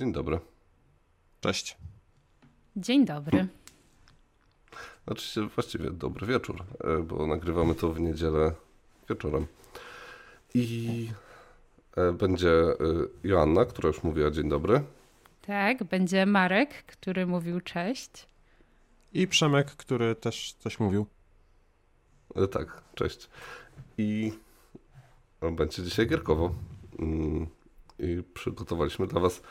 Dzień dobry. Cześć. Dzień dobry. Oczywiście właściwie dobry wieczór, e, bo nagrywamy to w niedzielę wieczorem. I e, będzie e, Joanna, która już mówiła dzień dobry. Tak, będzie Marek, który mówił cześć. I Przemek, który też coś mówił. Tak, cześć. I będzie dzisiaj gierkowo. Mm, I przygotowaliśmy dla was...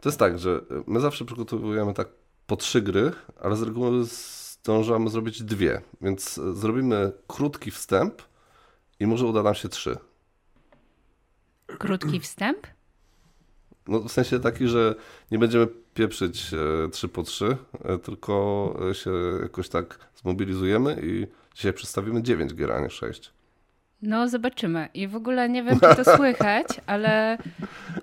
To jest tak, że my zawsze przygotowujemy tak po trzy gry, ale z reguły zdążamy zrobić dwie. Więc zrobimy krótki wstęp i może uda nam się trzy. Krótki wstęp? No w sensie taki, że nie będziemy pieprzyć e, trzy po trzy, e, tylko się jakoś tak zmobilizujemy i dzisiaj przedstawimy dziewięć gier, a nie sześć. No, zobaczymy. I w ogóle nie wiem, czy to słychać, ale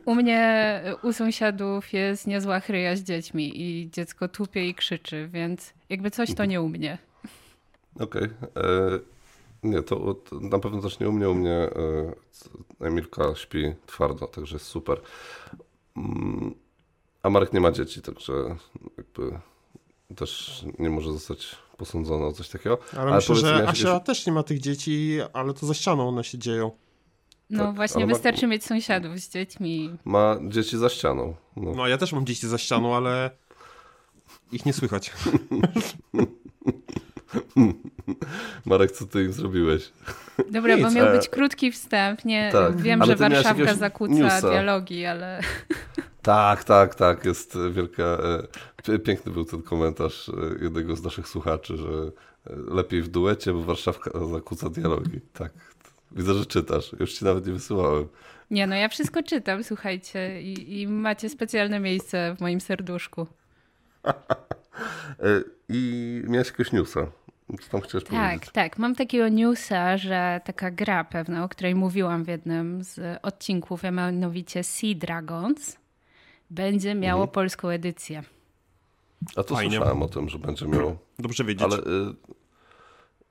u mnie, u sąsiadów jest niezła chryja z dziećmi i dziecko tupie i krzyczy, więc jakby coś to nie u mnie. Okej. Okay. Nie, to, to, na pewno też nie u mnie. U mnie e, Emilka śpi twardo, także jest super. Mm, a Marek nie ma dzieci, także jakby też nie może zostać posądzony o coś takiego. Ale, ale myślę, że Asia jakieś... też nie ma tych dzieci, ale to za ścianą one się dzieją. No tak, właśnie, wystarczy ma... mieć sąsiadów z dziećmi. Ma dzieci za ścianą. No. no ja też mam dzieci za ścianą, ale ich nie słychać. Marek, co ty im zrobiłeś? Dobra, Nic, bo miał być krótki wstęp. Nie, tak, wiem, że Warszawka zakłóca newsa. dialogi, ale... Tak, tak, tak. Jest wielka. E, piękny był ten komentarz e, jednego z naszych słuchaczy, że e, lepiej w duecie, bo Warszawka zakłóca dialogi. Tak. Widzę, że czytasz. Już ci nawet nie wysyłałem. Nie, no ja wszystko czytam, słuchajcie. I, i macie specjalne miejsce w moim serduszku. I miałeś jakiegoś newsa. Co tam chciałeś tak, powiedzieć? tak. Mam takiego newsa, że taka gra pewna, o której mówiłam w jednym z odcinków, a mianowicie Sea Dragons, będzie miało mhm. polską edycję. A to Fajnie. słyszałem o tym, że będzie miało. Dobrze wiedzieć. Ale y,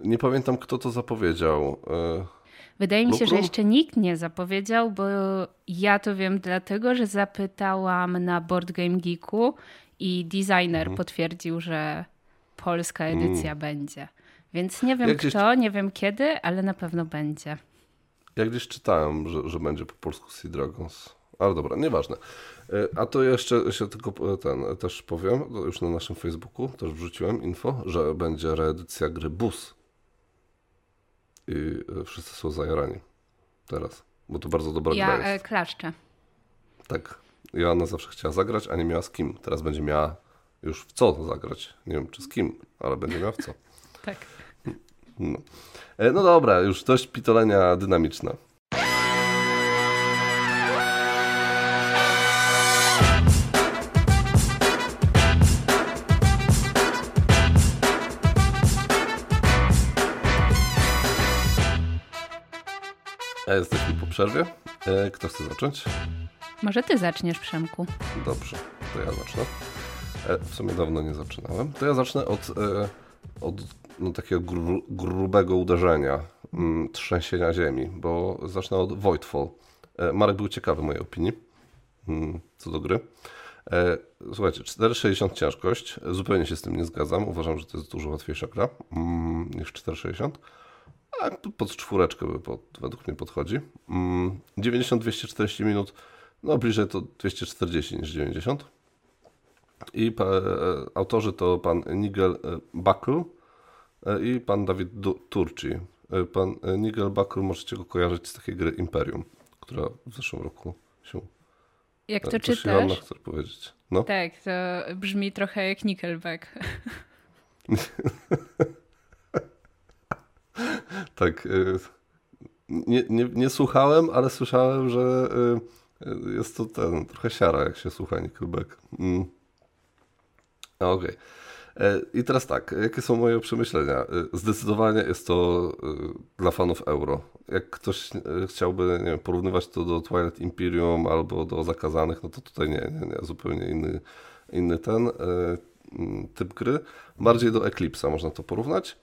nie pamiętam, kto to zapowiedział. Y, Wydaje mi się, że jeszcze nikt nie zapowiedział, bo ja to wiem dlatego, że zapytałam na Board Game Geeku i designer mhm. potwierdził, że polska edycja mm. będzie. Więc nie wiem kto, gdzieś... nie wiem kiedy, ale na pewno będzie. Ja gdzieś czytałem, że, że będzie po polsku Sea Dragons. Ale dobra, nieważne. E, a to jeszcze się tylko e, ten też powiem, już na naszym Facebooku też wrzuciłem info, że będzie reedycja gry Bus. I e, wszyscy są zajarani teraz, bo to bardzo dobra ja, gra jest. Ja klaszczę. Tak. Joanna zawsze chciała zagrać, a nie miała z kim. Teraz będzie miała już w co zagrać. Nie wiem czy z kim, ale będzie miała w co. tak. No. no dobra, już dość pitolenia dynamiczna. Przerwie. E, kto chce zacząć? Może ty zaczniesz, Przemku. Dobrze, to ja zacznę. E, w sumie dawno nie zaczynałem. To ja zacznę od, e, od no, takiego gru, grubego uderzenia, mm, trzęsienia ziemi, bo zacznę od Voidfall. Marek był ciekawy mojej opinii mm, co do gry. Słuchajcie, 4,60 ciężkość. Zupełnie się z tym nie zgadzam. Uważam, że to jest dużo łatwiejsza gra mm, niż 4,60. A pod czwóreczkę by pod, według mnie podchodzi. 90-240 mm, minut, no bliżej to 240 niż 90. I pa, e, autorzy to pan Nigel e, Buckle e, i pan Dawid Turci. Pan Nigel Buckle możecie go kojarzyć z takiej gry Imperium, która w zeszłym roku się jak to czytasz? Joanna chcesz powiedzieć. No? Tak, to brzmi trochę jak Nickelback. tak. Y, nie, nie, nie, słuchałem, ale słyszałem, że y, jest to ten, trochę siara, jak się słucha Nickelback. Mm. Okej. Okay. E, I teraz tak, jakie są moje przemyślenia? Y, zdecydowanie jest to dla fanów euro. Jak ktoś chciałby wiem, porównywać to do Twilight Imperium albo do Zakazanych, no to tutaj nie, nie, nie zupełnie inny, inny ten mm, typ gry. Bardziej do Eclipse'a można to porównać.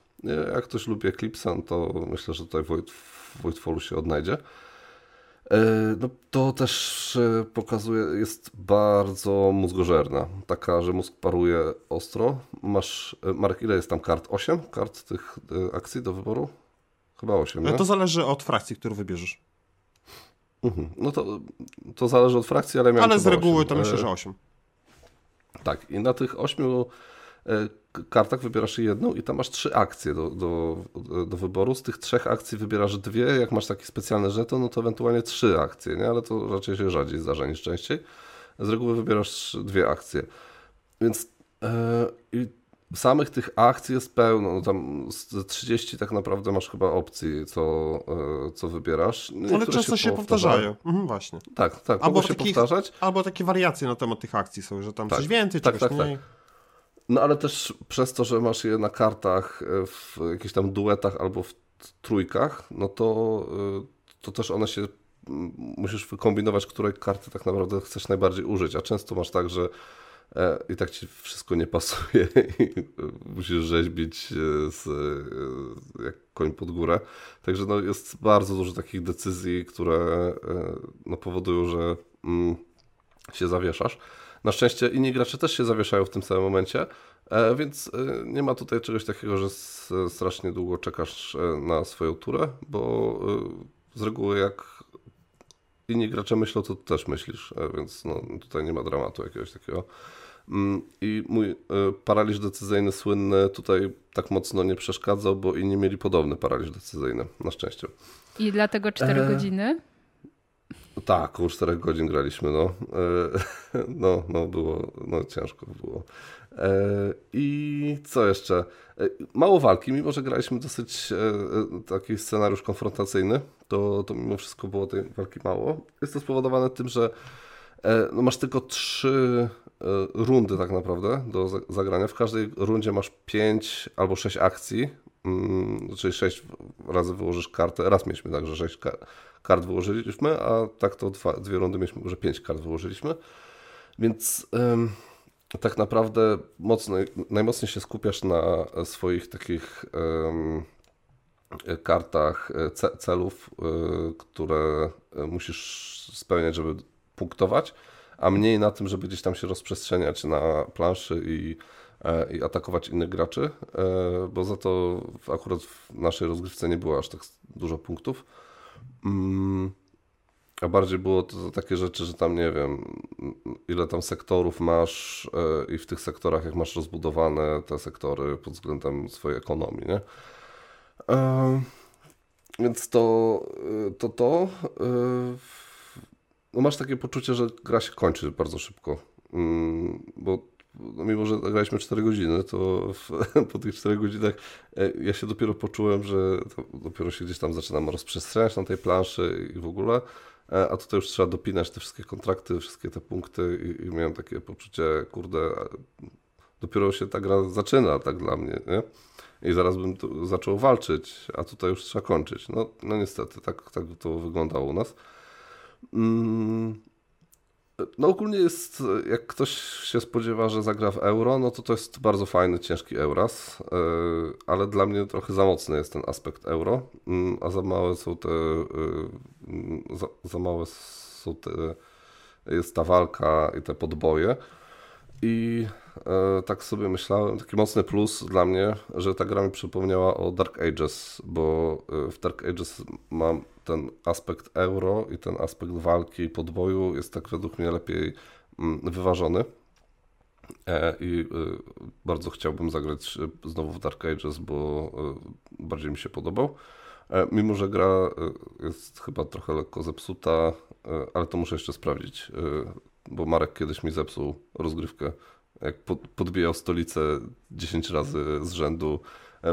Jak ktoś lubi Eclipse, to myślę, że tutaj Void, Voidfallu się odnajdzie. No, to też pokazuje, jest bardzo mózgożerna. Taka, że mózg paruje ostro. Masz, Marek, ile jest tam kart? 8 kart tych akcji do wyboru? Chyba 8. Nie? To zależy od frakcji, którą wybierzesz. Mhm. No to, to zależy od frakcji, ale miałem Ale z reguły 8. to myślę, że 8. Tak, i na tych 8 kartach wybierasz jedną i tam masz trzy akcje do, do, do wyboru. Z tych trzech akcji wybierasz dwie. Jak masz taki specjalny żeton, no to ewentualnie trzy akcje, nie? ale to raczej się rzadziej zdarza niż częściej. Z reguły wybierasz dwie akcje. Więc yy, samych tych akcji jest pełno. No tam z 30 tak naprawdę masz chyba opcji, co, yy, co wybierasz. Niektóre Ale często się, się powtarzają. Mhm, właśnie. Tak, tak. Albo się powtarzać. Albo takie wariacje na temat tych akcji są, że tam tak, coś więcej, tak, czegoś tak, mniej. Tak. No ale też przez to, że masz je na kartach e, w jakichś tam duetach albo w trójkach, no to, e, to też one się musisz wykombinować, które karty tak naprawdę chcesz najbardziej użyć, a często masz tak, że e, i tak ci wszystko nie pasuje i musisz rzeźbić z, jak koń pod górę. Także no jest bardzo dużo takich decyzji, które no powodują, że mm, się zawieszasz. Na szczęście inni gracze też się zawieszają w tym samym momencie, e, więc e, nie ma tutaj czegoś takiego, że strasznie długo czekasz e, na swoją turę, bo z reguły jak inni gracze myślą, to też myślisz, więc no, tutaj nie ma dramatu jakiegoś takiego. Mm, I mój paraliż decyzyjny słynny tutaj tak mocno nie przeszkadzał, bo inni mieli podobny paraliż decyzyjny, na szczęście. I dlatego 4 e... godziny? Tak, około 4 godzin graliśmy, no. E, no, no było, no ciężko było. E, I co jeszcze? E, mało walki, mimo że graliśmy dosyć taki scenariusz konfrontacyjny, to, to mimo wszystko było tej walki mało. Jest to spowodowane tym, że no masz tylko trzy rundy tak naprawdę do zagrania. W każdej rundzie masz pięć albo sześć akcji, mm, czyli sześć razy wyłożysz kartę. Raz mieliśmy tak, że sześć kart wyłożyliśmy, a tak to dwa, dwie rundy mieliśmy, że pięć kart wyłożyliśmy. Więc ym, tak naprawdę mocno, najmocniej się skupiasz na swoich takich ym, kartach e, celów, y, które musisz spełniać, żeby punktować, a mniej na tym, żeby gdzieś tam się rozprzestrzeniać na planszy i, e, i atakować innych graczy, bo za to akurat w naszej rozgrywce nie było aż tak dużo punktów. Mm, a bardziej było to takie rzeczy, że tam nie wiem, ile tam sektorów masz e, i w tych sektorach, jak masz rozbudowane te sektory pod względem swojej ekonomii, nie? E, więc to e, to, to no masz takie poczucie, że gra się kończy bardzo szybko. Mm, bo no mimo, że graliśmy 4 godziny, to w, po tych 4 godzinach e, ja się dopiero poczułem, że dopiero się gdzieś tam zaczynam rozprzestrzeniać na tej planszy i w ogóle, e, a tutaj już trzeba dopinać te wszystkie kontrakty, wszystkie te punkty i, i miałem takie poczucie, kurde, dopiero się ta gra zaczyna, tak dla mnie, nie? I zaraz bym zaczął walczyć, a tutaj już trzeba kończyć. No, no niestety, tak, tak to wyglądało u nas. Mm. No ogólnie jest, jak ktoś się spodziewa, że zagra w euro, no to to jest bardzo fajny, ciężki Euras, e, ale dla mnie trochę za mocny jest ten aspekt euro, mm, a za małe są te, e, mm, za, za małe są te, jest ta walka i te podboje. I e, tak sobie myślałem, taki mocny plus dla mnie, że ta gra mi przypomniała o Dark Ages, bo w Dark Ages mam ten aspekt euro i ten aspekt walki i podboju jest tak według mnie lepiej mm, wyważony. E, I e, bardzo chciałbym zagrać znowu w Dark Ages, bo e, bardziej mi się podobał. Mimo, że gra jest chyba trochę lekko zepsuta, ale to muszę jeszcze sprawdzić, bo Marek kiedyś mi zepsuł rozgrywkę. Jak podbijał stolicę 10 razy z rzędu,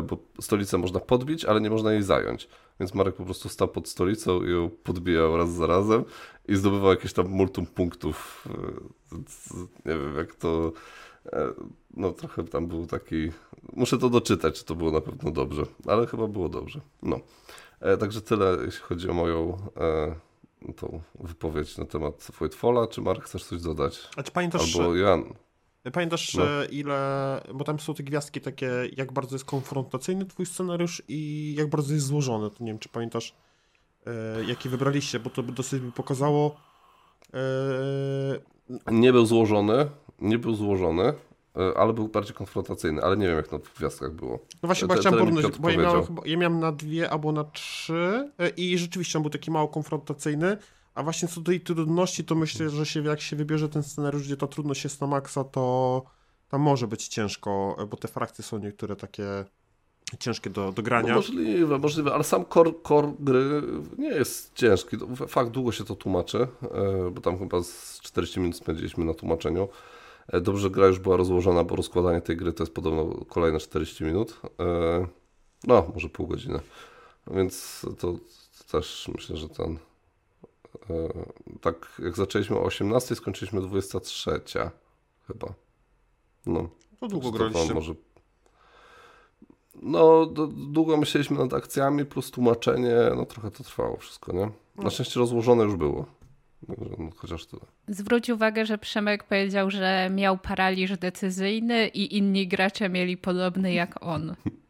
bo stolicę można podbić, ale nie można jej zająć. Więc Marek po prostu stał pod stolicą i ją podbijał raz za razem i zdobywał jakieś tam multum punktów. E, nie wiem, jak to. E, no, trochę tam był taki. Muszę to doczytać, czy to było na pewno dobrze, ale chyba było dobrze. No. E, także tyle, jeśli chodzi o moją tą wypowiedź na temat Voidfalla. Czy Marek chcesz coś dodać? A czy pamiętasz, Albo Jan. Pamiętasz, no. ile, bo tam są te gwiazdki takie, jak bardzo jest konfrontacyjny twój scenariusz i jak bardzo jest złożony. To nie wiem, czy pamiętasz, e, jaki wybraliście, bo to by dosyć by pokazało. E... Nie był złożony, nie był złożony, e, ale był bardziej konfrontacyjny, ale nie wiem jak na gwiazdkach było. No właśnie, bo chciałem porównać, bo ja miałem, ja miałem na dwie albo na trzy e, i rzeczywiście on był taki mało konfrontacyjny, a właśnie co do tej trudności, to myślę, że się, jak się wybierze ten scenariusz, gdzie ta trudność jest na maksa, to tam może być ciężko, bo te frakcje są niektóre takie ciężkie do, do grania. No możliwe, możliwe, ale sam core, core gry nie jest ciężki. Fakt, długo się to tłumaczy, e, bo tam chyba z 40 minut spędziliśmy na tłumaczeniu. E, dobrze, gra już była rozłożona, bo rozkładanie tej gry to jest podobno kolejne 40 minut. E, no, może pół godziny. Więc to też myślę, że ten tak jak zaczęliśmy o 18, skończyliśmy 23 chyba. No. To długo graliście. Może... No, długo myśleliśmy nad akcjami, plus tłumaczenie, no trochę to trwało wszystko, nie? Na no. szczęście rozłożone już było. No, chociaż tyle. Zwróć uwagę, że Przemek powiedział, że miał paraliż decyzyjny i inni gracze mieli podobny jak on.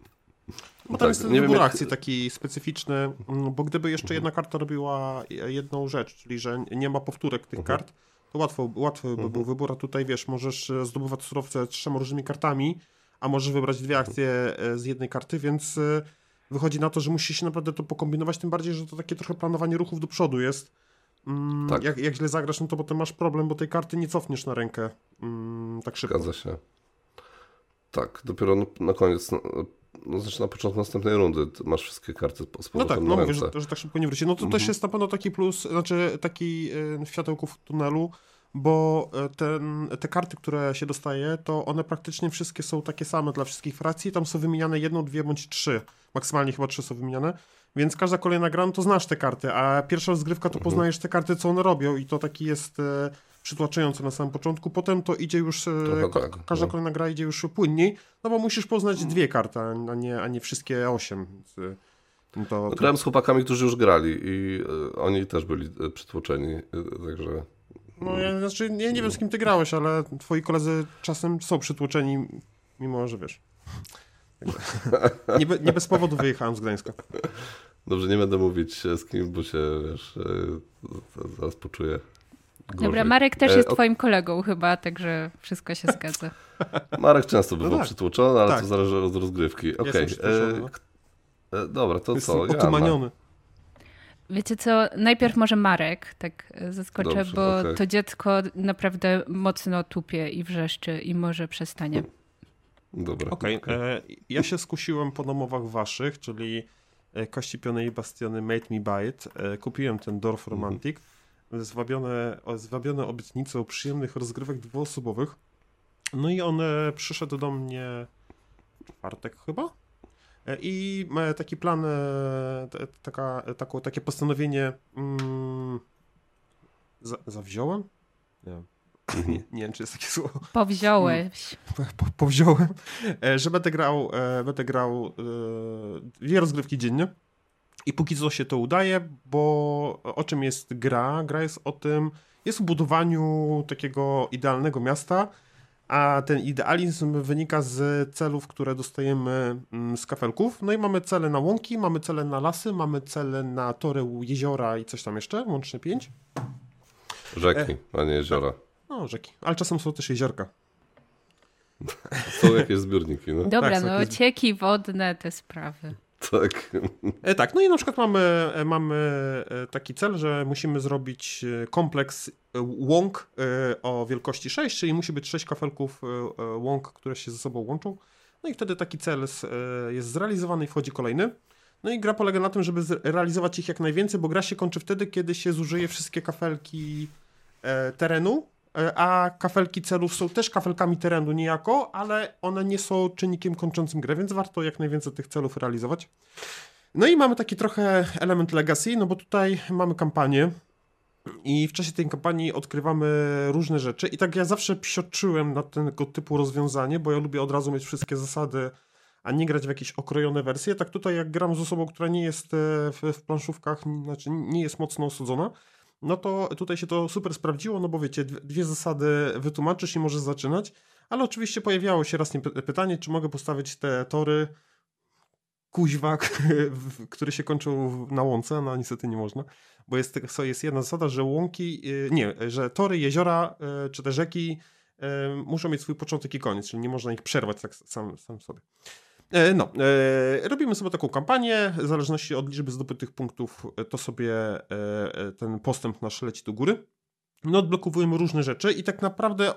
No tam tak, jest ten wybór jak... akcji taki specyficzny, mm, bo gdyby jeszcze jedna karta robiła jedną rzecz, czyli że nie ma powtórek tych mhm. kart, to łatwo, łatwo by -huh. był mhm. wybór, a tutaj wiesz, możesz e, zdobywać surowce trzema różnymi kartami, a możesz wybrać dwie akcje e, z jednej karty, więc e, wychodzi na to, że musisz się naprawdę to pokombinować, tym bardziej, że to takie trochę planowanie ruchów do przodu jest. Mm, tak. jak, jak źle zagrasz, no to potem masz problem, bo tej karty nie cofniesz na rękę mm, tak szybko. Zgadza się. Tak, dopiero na koniec no, znaczy na początku następnej rundy masz wszystkie karty z No tak, no mówię, że, że, tak szybko nie wróci. No to mhm. też jest na pewno taki plus, znaczy taki y, światełko w tunelu, bo e, ten, te karty, które się dostaje, to one praktycznie wszystkie są takie same dla wszystkich frakcji, tam są wymieniane jedną, dwie bądź trzy, maksymalnie chyba trzy są wymieniane, więc każda kolejna gra, no to znasz te karty, a pierwsza rozgrywka to mhm. poznajesz te karty, co one robią i to taki jest e, przytłaczające na samym początku, potem to idzie już, e, ka tak, każda no. kolejna gra idzie już płynniej, no bo musisz poznać mm. dwie karty, a nie, a nie wszystkie osiem. Więc, no to, to... Grałem z chłopakami, którzy już grali i y, oni też byli przytłoczeni, także... No ja, znaczy, ja nie wiem z kim ty grałeś, ale twoi koledzy czasem są przytłoczeni, mimo że wiesz... nie, nie bez powodu wyjechałem z Gdańska. Dobrze, nie będę mówić z kim, bo się, wiesz, zaraz poczuję Gorzej. Dobra, Marek też jest e, twoim kolegą chyba, także wszystko się zgadza. Marek często bywał no tak. przytłoczony, ale tak. to zależy od rozgrywki. Okej. Okay. E, e, dobra, to co? Otumaniony. Wiecie co, najpierw może Marek, tak zaskoczę, Dobrze, bo okay. to dziecko naprawdę mocno tupie i wrzeszczy i może przestanie. Dobra. Okej, okay. okay. ja się skusiłem po domowach waszych, czyli Kości Pionej i Bastiony Made Me Buy It. Kupiłem ten Dorf mhm. Romantic. Mm -hmm zwabione, zwabione obietnicą przyjemnych rozgrywek dwuosobowych. No i on przyszedł do mnie w czwartek chyba. E, I taki plan, e, taka, taką, takie postanowienie mm, za, zawziąłem? Nie. Nie, nie wiem, czy jest takie słowo. Powziąłeś. Po, po, powziąłem, e, że będę grał, będę grał dwie rozgrywki dziennie. I póki co się to udaje, bo o czym jest gra? Gra jest o tym, jest o budowaniu takiego idealnego miasta, a ten idealizm wynika z celów, które dostajemy mm, z kafelków. No i mamy cele na łąki, mamy cele na lasy, mamy cele na tory jeziora i coś tam jeszcze, łącznie pięć. Rzeki, e, a nie jeziora. No, rzeki, ale czasem są też jeziorka. Są jakieś zbiorniki, no. Dobra, tak, no cieki wodne, te sprawy. Tak. E, tak, no i na przykład mamy, e, mamy e, taki cel, że musimy zrobić kompleks łąk o wielkości 6, czyli musi być 6 kafelków łąk, które się ze sobą łączą. No i wtedy taki cel jest zrealizowany i wchodzi kolejny. No i gra polega na tym, żeby realizować ich jak najwięcej, bo gra się kończy wtedy, kiedy się zużyje wszystkie kafelki terenu a kafelki celów są też kafelkami terenu niejako, ale one nie są czynnikiem kończącym grę, więc warto jak najwięcej tych celów realizować. No i mamy taki trochę element legacy, no bo tutaj mamy kampanię i w czasie tej kampanii odkrywamy różne rzeczy i tak ja zawsze psioczyłem na tego typu rozwiązanie, bo ja lubię od razu mieć wszystkie zasady, a nie grać w jakieś okrojone wersje. Tak tutaj jak gram z osobą, która nie jest e, w, w planszówkach, znaczy nie jest mocno osudzona, no to tutaj się to super sprawdziło, no bo wiecie, dwie zasady wytłumaczysz i możesz zaczynać, ale oczywiście pojawiało się raz pytanie, czy mogę postawić te tory kuźwa, który się kończył na łące, no niestety nie można, bo jest, jest jedna zasada, że łąki, nie, że tory, jeziora czy te rzeki muszą mieć swój początek i koniec, czyli nie można ich przerwać tak sam, sam sobie. E, no, e, robimy sobie taką kampanię, w zależności od liczby zdobytych punktów, e, to sobie ten postęp nasz leci do góry. No, odblokowujemy różne rzeczy i tak naprawdę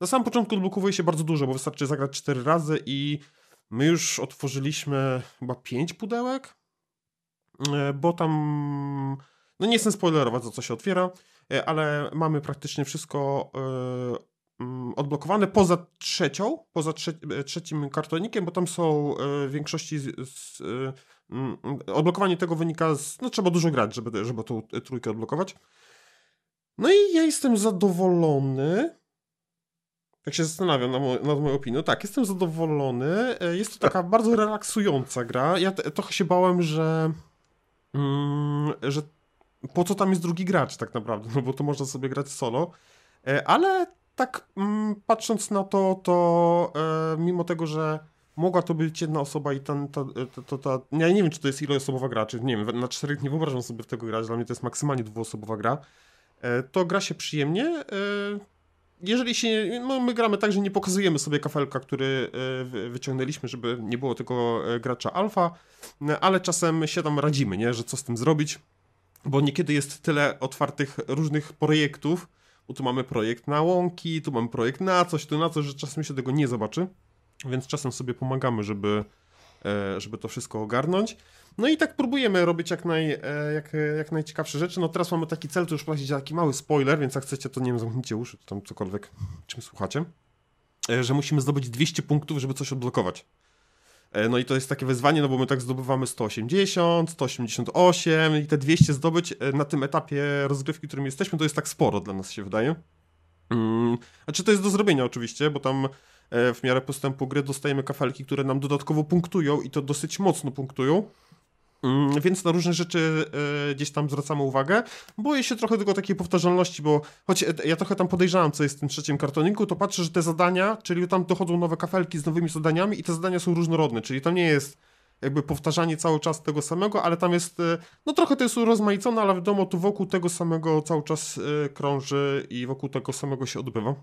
na samym początku odblokowuje się bardzo dużo, bo wystarczy zagrać 4 razy i my już otworzyliśmy chyba 5 pudełek, bo tam, no nie chcę spoilerować, co się otwiera, ale mamy praktycznie wszystko odblokowane poza trzecią, poza trze e, trzecim kartonikiem, bo tam są e, w większości z, z, e, mm, odblokowanie tego wynika z, no trzeba dużo grać, żeby, żeby tą trójkę odblokować. No i ja jestem zadowolony. Jak się zastanawiam mo nad moją opinią, tak, jestem zadowolony. Jest to taka bardzo relaksująca gra. Ja trochę się bałem, że, mm, że po co tam jest drugi gracz tak naprawdę, no bo to można sobie grać solo. Ale tak mm, patrząc na to, to e, mimo tego, że mogła to być jedna osoba i ten, ta, ta, ta, ta, ja nie wiem, czy to jest iloosobowa gra, czy nie wiem, na czterech nie wyobrażam sobie w tego grać, dla mnie to jest maksymalnie dwuosobowa gra, e, to gra się przyjemnie. E, jeżeli się, no my gramy tak, że nie pokazujemy sobie kafelka, który e, wyciągnęliśmy, żeby nie było tylko e, gracza alfa, e, ale czasem się tam radzimy, nie, że co z tym zrobić, bo niekiedy jest tyle otwartych różnych projektów, tu mamy projekt na łąki, tu mamy projekt na coś, tu na coś, że czasem się tego nie zobaczy, więc czasem sobie pomagamy, żeby, e, żeby to wszystko ogarnąć. No i tak próbujemy robić jak, naj, e, jak, jak najciekawsze rzeczy. No teraz mamy taki cel, to już placić taki mały spoiler, więc jak chcecie, to nie wiem, zamknijcie uszy, to tam cokolwiek, czym słuchacie, e, że musimy zdobyć 200 punktów, żeby coś odblokować. E, no i to jest takie wyzwanie, no bo my tak zdobywamy 180, 188 i te 200 zdobyć e, na tym etapie rozgrywki, w którym jesteśmy, to jest tak sporo dla nas się wydaje. Znaczy to jest do zrobienia oczywiście, bo tam e, w miarę postępu gry dostajemy kafelki, które nam dodatkowo punktują i to dosyć mocno punktują. Mm, więc na różne rzeczy e, gdzieś tam zwracamy uwagę. Boję się trochę tylko takiej powtarzalności, bo choć ja trochę tam podejrzewam, co jest w tym trzecim kartoniku, to patrzę, że te zadania, czyli tam dochodzą nowe kafelki z nowymi zadaniami i te zadania są różnorodne, czyli to nie jest jakby powtarzanie cały czas tego samego, ale tam jest, e, no trochę to jest urozmaicone, ale wiadomo, tu wokół tego samego cały czas e, krąży i wokół tego samego się odbywa.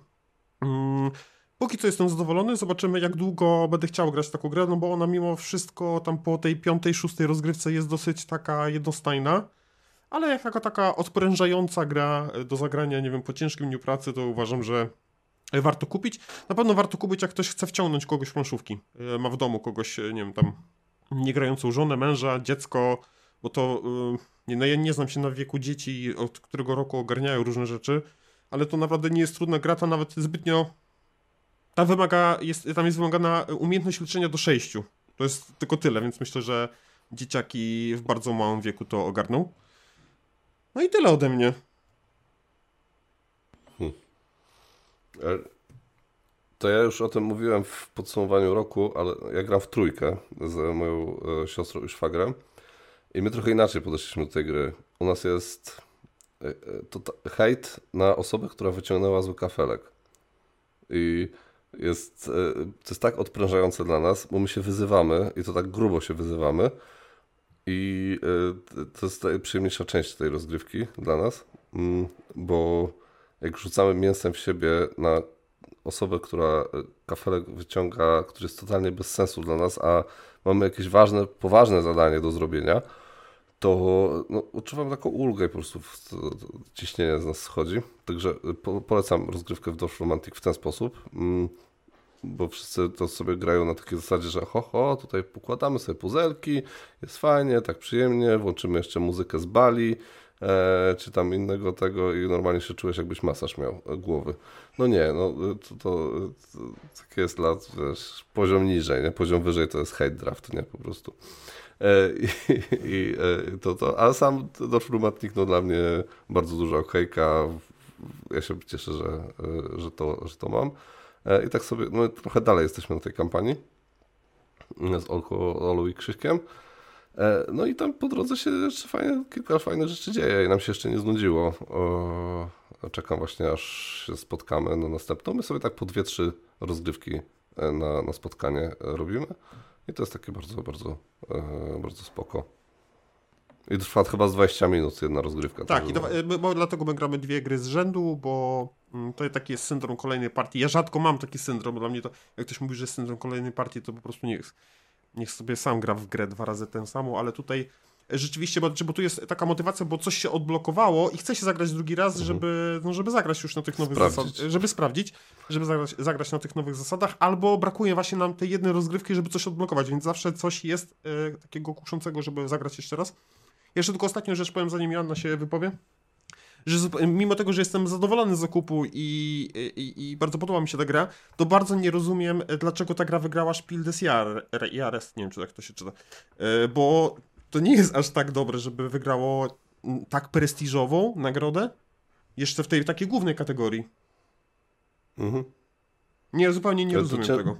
Póki co jestem zadowolony, zobaczymy jak długo będę chciał grać taką grę, no bo ona mimo wszystko tam po tej piątej, szóstej rozgrywce jest dosyć taka jednostajna, ale jak taka, taka odprężająca gra do zagrania, nie wiem, po ciężkim dniu pracy, to uważam, że warto kupić. Na pewno warto kupić, jak ktoś chce wciągnąć kogoś w planszówki. E, ma w domu kogoś, e, nie wiem, tam niegrającą żonę, męża, dziecko, bo to, e, nie, no ja nie znam się na wieku dzieci, od którego roku ogarniają różne rzeczy, ale to naprawdę nie jest trudna gra, to nawet zbytnio tam, wymaga, jest, tam jest wymagana umiejętność liczenia do sześciu. To jest tylko tyle, więc myślę, że dzieciaki w bardzo małym wieku to ogarną. No i tyle ode mnie. Hmm. E, to ja już o tym mówiłem w podsumowaniu roku, ale ja gram w trójkę z moją e, siostrą i szwagrem i my trochę inaczej podeszliśmy do tej gry. U nas jest e, to, hejt na osobę, która wyciągnęła zły kafelek. I jest, e, to jest tak odprężające dla nas, bo my się wyzywamy i to tak grubo się wyzywamy. I e, to jest najprzyjemniejsza część tej rozgrywki dla nas, mm, bo jak rzucamy mięsem w siebie na osobę, która e, kafelek wyciąga, który jest totalnie bez sensu dla nas, a mamy jakieś ważne, poważne zadanie do zrobienia, to no, odczuwam taką ulgę po prostu, ciśnienie z nas schodzi. Także po, polecam rozgrywkę w Dorf Romantic w ten sposób, mm, bo wszyscy to sobie grają na takiej zasadzie, że ho, ho, tutaj pokładamy sobie puzelki, jest fajnie, tak przyjemnie, włączymy jeszcze muzykę z Bali, e, czy tam innego tego i normalnie się czujesz jakbyś masaż miał głowy. No nie, no to, to, to takie jest dla, wiesz, poziom niżej, nie? Poziom wyżej to jest hate draft, nie? Po prostu. E, I, e, to, to, a sam Dorf Rumatnik, no dla mnie bardzo duża okejka. Ja się cieszę, że, e, że, to, że to mam. I tak sobie, no trochę dalej jesteśmy na tej kampanii z Olu i Krzyśkiem. No i tam po drodze się jeszcze fajnie, kilka fajnych rzeczy dzieje i nam się jeszcze nie znudziło. Czekam właśnie aż się spotkamy na następną. My sobie tak po dwie, trzy rozgrywki na, na spotkanie robimy. I to jest takie bardzo, bardzo, e, bardzo spoko. I trwa chyba z 20 minut jedna rozgrywka. Tak, i do, bo dlatego my gramy dwie gry z rzędu, bo mm, to taki jest syndrom kolejnej partii. Ja rzadko mam taki syndrom, dla mnie to, jak ktoś mówi, że jest syndrom kolejnej partii, to po prostu niech, niech sobie sam gra w grę dwa razy tę samą, ale tutaj rzeczywiście, bo, bo tu jest taka motywacja, bo coś się odblokowało i chce się zagrać drugi raz, mhm. żeby, no, żeby zagrać już na tych nowych zasadach, żeby sprawdzić, żeby zagrać, zagrać, na tych nowych zasadach, albo brakuje właśnie nam tej jednej rozgrywki, żeby coś odblokować, więc zawsze coś jest e, takiego kuszącego, żeby zagrać jeszcze raz. Jeszcze tylko ostatnią rzecz powiem, zanim Joanna się wypowie. Że mimo tego, że jestem zadowolony z zakupu i, i, i, bardzo podoba mi się ta gra, to bardzo nie rozumiem, dlaczego ta gra wygrała Spiel des Jahres. Nie wiem, czy tak to się czyta. E, bo to nie jest aż tak dobre, żeby wygrało tak prestiżową nagrodę. Jeszcze w tej takiej głównej kategorii. Mhm. Nie, zupełnie nie rozumiem tego.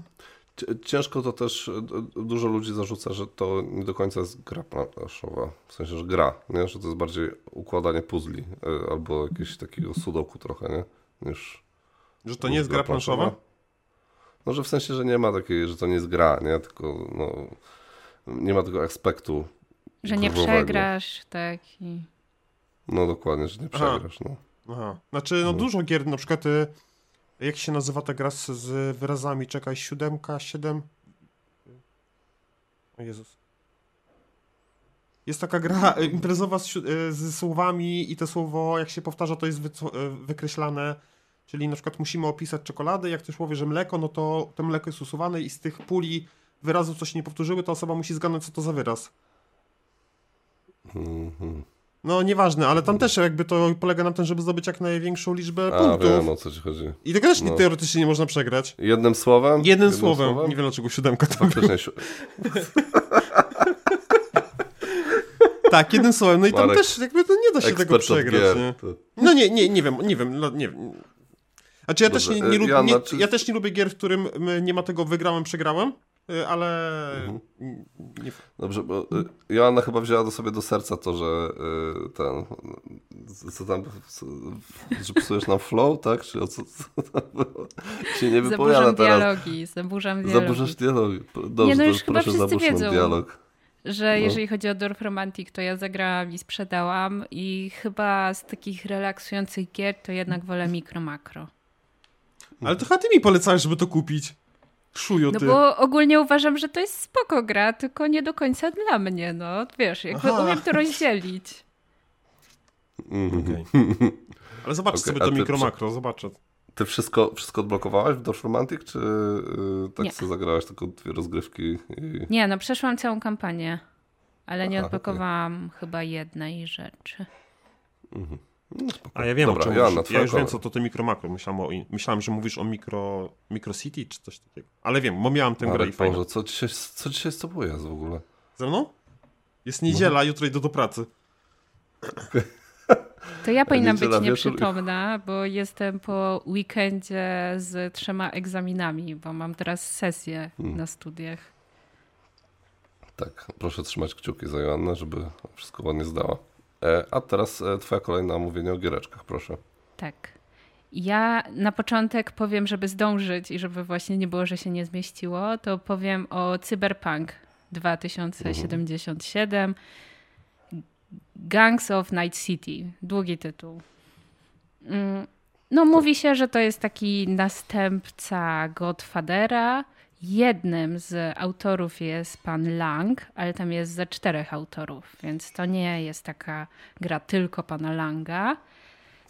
Ciężko to też, dużo ludzi zarzuca, że to nie do końca jest gra planszowa, w sensie, że gra, nie? że to jest bardziej układanie puzli e, albo jakiegoś takiego sudoku trochę, nie? Niż, że to nie jest gra planszowa? No, że w sensie, że nie ma takiej, że to nie jest gra, nie? Tylko no, nie ma tego aspektu Że nie przegrasz, tak. I... No dokładnie, że nie przegrasz, Aha. no. Aha. Znaczy, no, no, dużo gier, na przykład y, jak się nazywa ta gra z, z wyrazami? Czekaj, siódemka, siedem? O Jezus. Jest taka gra e, imprezowa z, e, z, słowami i to słowo, jak się powtarza, to jest wy, wykreślane. Czyli na przykład musimy opisać czekoladę, jak ktoś powie, że mleko, no to to mleko jest usuwane i z tych puli wyrazów, co się nie powtórzyły, to osoba musi zgadnąć, co to za wyraz. -hmm. No nieważne, ale tam też jakby to polega na tym, żeby zdobyć jak największą liczbę A, punktów. wiem o co ci chodzi. I tego też no. teoretycznie nie można przegrać. Jednym słowem? Jednym, Jednym słowem. słowem. Nie wiem dlaczego siódemka to Faktycznie si Tak, jednym słowem. No i tam też jakby to nie da się tego przegrać. Nie? No nie, nie, nie wiem, nie wiem, no, nie wiem. Znaczy ja też nie, nie, lubię, nie, ja też nie lubię gier, w którym nie ma tego wygrałem, przegrałem. Y, ale. Mhm. Nie... Dobrze, bo y, Joanna chyba wzięła do sobie do serca to, że y, ten. Co tam. Że psujesz nam flow, tak? Czy o co, co tam było? Się nie wypowiada Zaburzam teraz. dialogi, zaburzam dialogi. Zaburzasz dialogi. Dobrze, nie, no już chyba wszyscy wiedzą, dialog. Że no. jeżeli chodzi o Dorf Romantic, to ja zagrałam i sprzedałam i chyba z takich relaksujących gier to jednak wolę mikro makro. Ale to chyba ty mi polecałeś, żeby to kupić. Szuju, no bo ogólnie uważam, że to jest spoko gra, tylko nie do końca dla mnie, no. Wiesz, jakby Aha. umiem to rozdzielić. Okay. Ale zobaczcie okay, sobie to mikro makro, zobaczę. Ty wszystko, wszystko odblokowałaś w Dorf Romantic, czy yy, tak nie. sobie zagrałaś tylko dwie rozgrywki? I... Nie, no przeszłam całą kampanię, ale Aha, nie odblokowałam okay. chyba jednej rzeczy. Mhm. No, A ja wiem, Dobra, o czym Joanna, Ja już wiem, co to te mikro makro. Myślałem, o, myślałem, że mówisz o mikro, mikro city czy coś takiego. Ale wiem, bo miałem tę grę i fajnie. co dzisiaj, co dzisiaj z tobą jest w ogóle? Ze mną? Jest niedziela, no. jutro idę do pracy. To ja powinnam być nieprzytomna, bo jestem po weekendzie z trzema egzaminami, bo mam teraz sesję hmm. na studiach. Tak, proszę trzymać kciuki za Joannę, żeby wszystko ładnie zdała. E, a teraz e, twoja kolejna omówienie o giereczkach, proszę. Tak. Ja na początek powiem, żeby zdążyć i żeby właśnie nie było, że się nie zmieściło, to powiem o Cyberpunk 2077. Mhm. Gangs of Night City. Długi tytuł. Mm, no, mówi się, że to jest taki następca Godfathera, Jednym z autorów jest pan Lang, ale tam jest ze czterech autorów, więc to nie jest taka gra tylko pana Langa.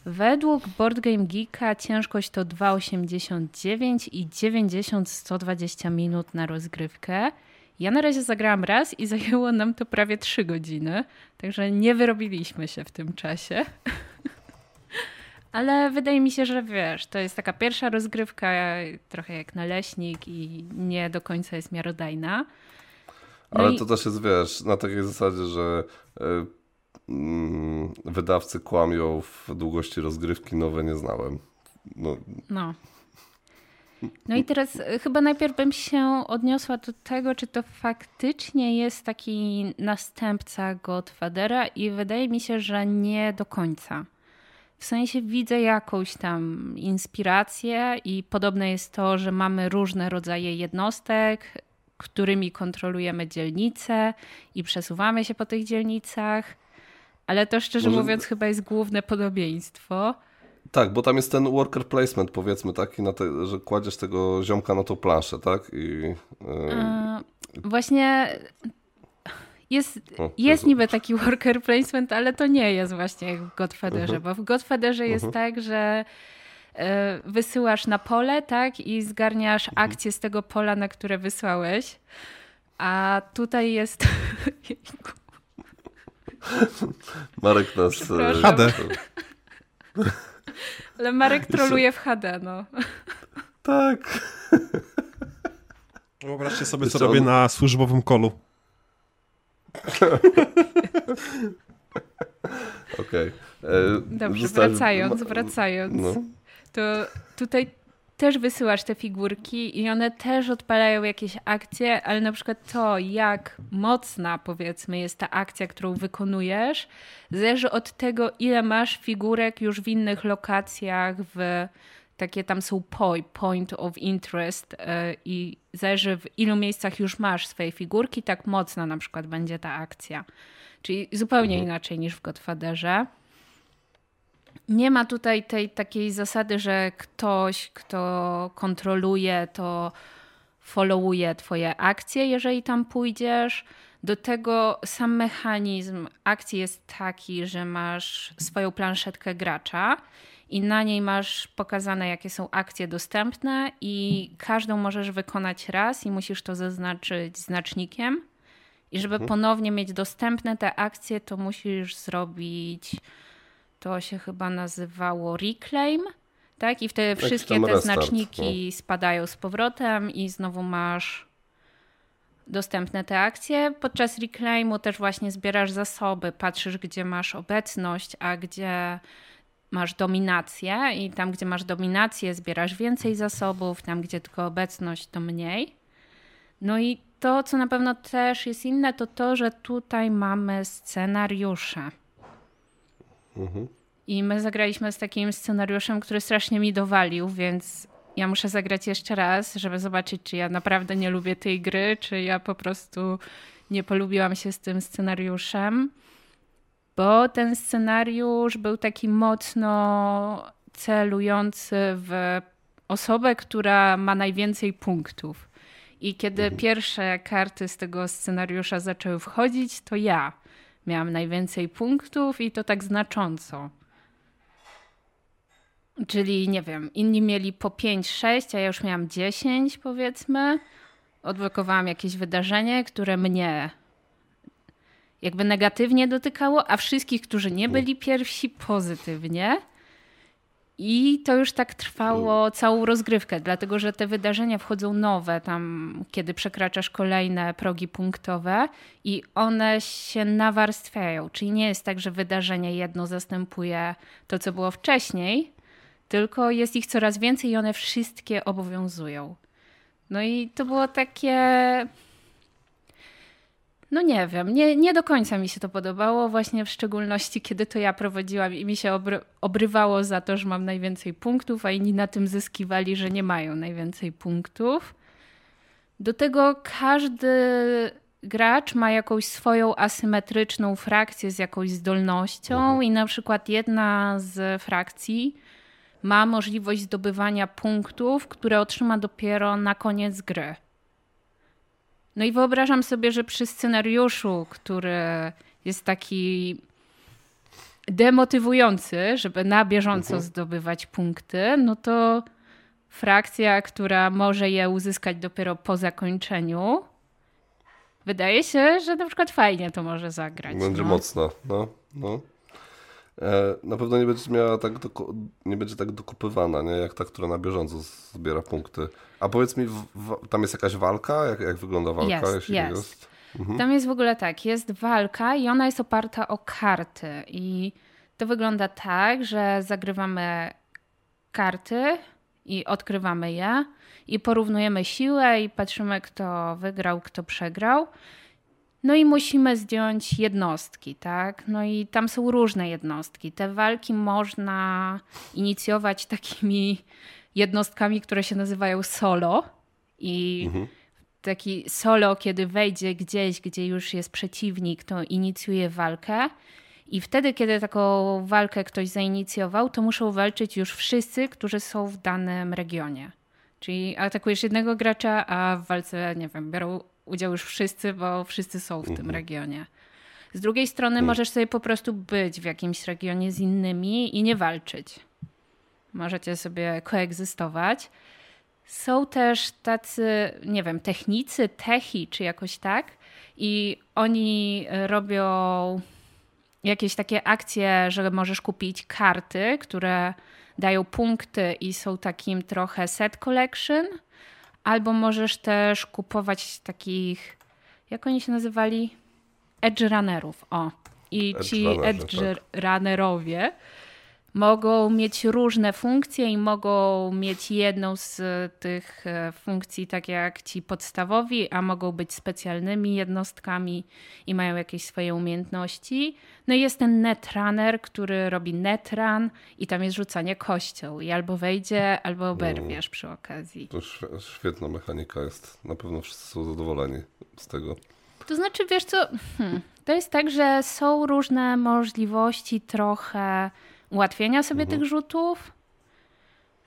Według Board Game Geeka ciężkość to 2,89 i 90-120 minut na rozgrywkę. Ja na razie zagrałam raz i zajęło nam to prawie 3 godziny, także nie wyrobiliśmy się w tym czasie. Ale wydaje mi się, że wiesz, to jest taka pierwsza rozgrywka, trochę jak naleśnik i nie do końca jest miarodajna. No Ale i... to też jest, wiesz, na takiej zasadzie, że yy, wydawcy kłamią w długości rozgrywki, nowe nie znałem. No. no. No i teraz e, chyba najpierw bym się odniosła do tego, czy to faktycznie jest taki następca Godfathera i wydaje mi się, że nie do końca. W sensie widzę jakąś tam inspirację i podobne jest to, że mamy różne rodzaje jednostek, którymi kontrolujemy dzielnice i przesuwamy się po tych dzielnicach. Ale to szczerze Może... mówiąc chyba jest główne podobieństwo. Tak, bo tam jest ten worker placement, powiedzmy, taki, te, że kładziesz tego ziomka na tą planszę, tak? I, yy... Właśnie jest, o, jest niby taki worker placement, ale to nie jest właśnie jak w Godfatherze, -huh. bo w Godfatherze jest mhm. tak, że e, wysyłasz na pole, tak, i zgarniasz mhm. -huh. akcję z tego pola, na które wysłałeś. A tutaj jest. Marek nas. E, HD. Ale Marek troluje w HD, no. Tak. Wyobraźcie sobie, co robię na służbowym kolu. Okej. Okay. E, Dobrze, wracając, wracając. No. To tutaj też wysyłasz te figurki i one też odpalają jakieś akcje, ale na przykład to, jak mocna powiedzmy jest ta akcja, którą wykonujesz, zależy od tego, ile masz figurek już w innych lokacjach, w takie tam są point, point of interest yy, i zależy w ilu miejscach już masz swoje figurki, tak mocna na przykład będzie ta akcja. Czyli zupełnie mhm. inaczej niż w Godfatherze. Nie ma tutaj tej takiej zasady, że ktoś, kto kontroluje, to followuje twoje akcje, jeżeli tam pójdziesz. Do tego sam mechanizm akcji jest taki, że masz swoją planszetkę gracza i na niej masz pokazane, jakie są akcje dostępne, i każdą możesz wykonać raz i musisz to zaznaczyć znacznikiem. I żeby mhm. ponownie mieć dostępne te akcje, to musisz zrobić to się chyba nazywało Reclaim, tak? I wtedy tak, wszystkie te restart, znaczniki no. spadają z powrotem i znowu masz dostępne te akcje. Podczas Reclaimu też właśnie zbierasz zasoby, patrzysz gdzie masz obecność, a gdzie masz dominację i tam gdzie masz dominację zbierasz więcej zasobów, tam gdzie tylko obecność to mniej. No i to, co na pewno też jest inne, to to, że tutaj mamy scenariusze. Mhm. I my zagraliśmy z takim scenariuszem, który strasznie mi dowalił, więc ja muszę zagrać jeszcze raz, żeby zobaczyć, czy ja naprawdę nie lubię tej gry, czy ja po prostu nie polubiłam się z tym scenariuszem. Bo ten scenariusz był taki mocno celujący w osobę, która ma najwięcej punktów. I kiedy mhm. pierwsze karty z tego scenariusza zaczęły wchodzić, to ja miałam najwięcej punktów i to tak znacząco. Czyli nie wiem, inni mieli po 5-6, a ja już miałam 10 powiedzmy. Odblokowałam jakieś wydarzenie, które mnie jakby negatywnie dotykało, a wszystkich, którzy nie byli pierwsi, pozytywnie. I to już tak trwało całą rozgrywkę, dlatego że te wydarzenia wchodzą nowe, tam kiedy przekraczasz kolejne progi punktowe i one się nawarstwiają. Czyli nie jest tak, że wydarzenie jedno zastępuje to, co było wcześniej, tylko jest ich coraz więcej i one wszystkie obowiązują. No i to było takie no nie wiem, nie, nie do końca mi się to podobało, właśnie w szczególności kiedy to ja prowadziłam i mi się obry obrywało za to, że mam najwięcej punktów, a inni na tym zyskiwali, że nie mają najwięcej punktów. Do tego każdy gracz ma jakąś swoją asymetryczną frakcję z jakąś zdolnością mhm. i na przykład jedna z frakcji ma możliwość zdobywania punktów, które otrzyma dopiero na koniec gry. No i wyobrażam sobie, że przy scenariuszu, który jest taki demotywujący, żeby na bieżąco mhm. zdobywać punkty, no to frakcja, która może je uzyskać dopiero po zakończeniu, wydaje się, że na przykład fajnie to może zagrać. Będzie no. mocno, no. no. E, na pewno nie będzie miała tak, nie będzie tak dokupywana, nie? jak ta, która na bieżąco zbiera punkty. A powiedz mi, w, tam jest jakaś walka? Jak, jak wygląda walka? Jest, jeśli jest. jest? Mhm. Tam jest w ogóle tak, jest walka i ona jest oparta o karty. I to wygląda tak, że zagrywamy karty i odkrywamy je i porównujemy siłę i patrzymy, kto wygrał, kto przegrał. No i musimy zdjąć jednostki, tak? No i tam są różne jednostki. Te walki można inicjować takimi jednostkami, które się nazywają solo i mhm. taki solo, kiedy wejdzie gdzieś, gdzie już jest przeciwnik, to inicjuje walkę. I wtedy, kiedy taką walkę ktoś zainicjował, to muszą walczyć już wszyscy, którzy są w danym regionie. Czyli atakujesz jednego gracza, a w walce, nie wiem, biorą udział już wszyscy, bo wszyscy są w tym mhm. regionie. Z drugiej strony mhm. możesz sobie po prostu być w jakimś regionie z innymi i nie walczyć. Możecie sobie koegzystować. Są też tacy, nie wiem, technicy, techi czy jakoś tak. I oni robią jakieś takie akcje, że możesz kupić karty, które dają punkty i są takim trochę set collection. Albo możesz też kupować takich, jak oni się nazywali? Edge runnerów. O. I ci edge tak. runnerowie mogą mieć różne funkcje i mogą mieć jedną z tych e, funkcji, tak jak ci podstawowi, a mogą być specjalnymi jednostkami i mają jakieś swoje umiejętności. No i jest ten netrunner, który robi netrun i tam jest rzucanie kością i albo wejdzie, albo oberwiesz przy okazji. To świetna mechanika jest. Na pewno wszyscy są zadowoleni z tego. To znaczy, wiesz co, hmm, to jest tak, że są różne możliwości trochę ułatwienia sobie mhm. tych rzutów,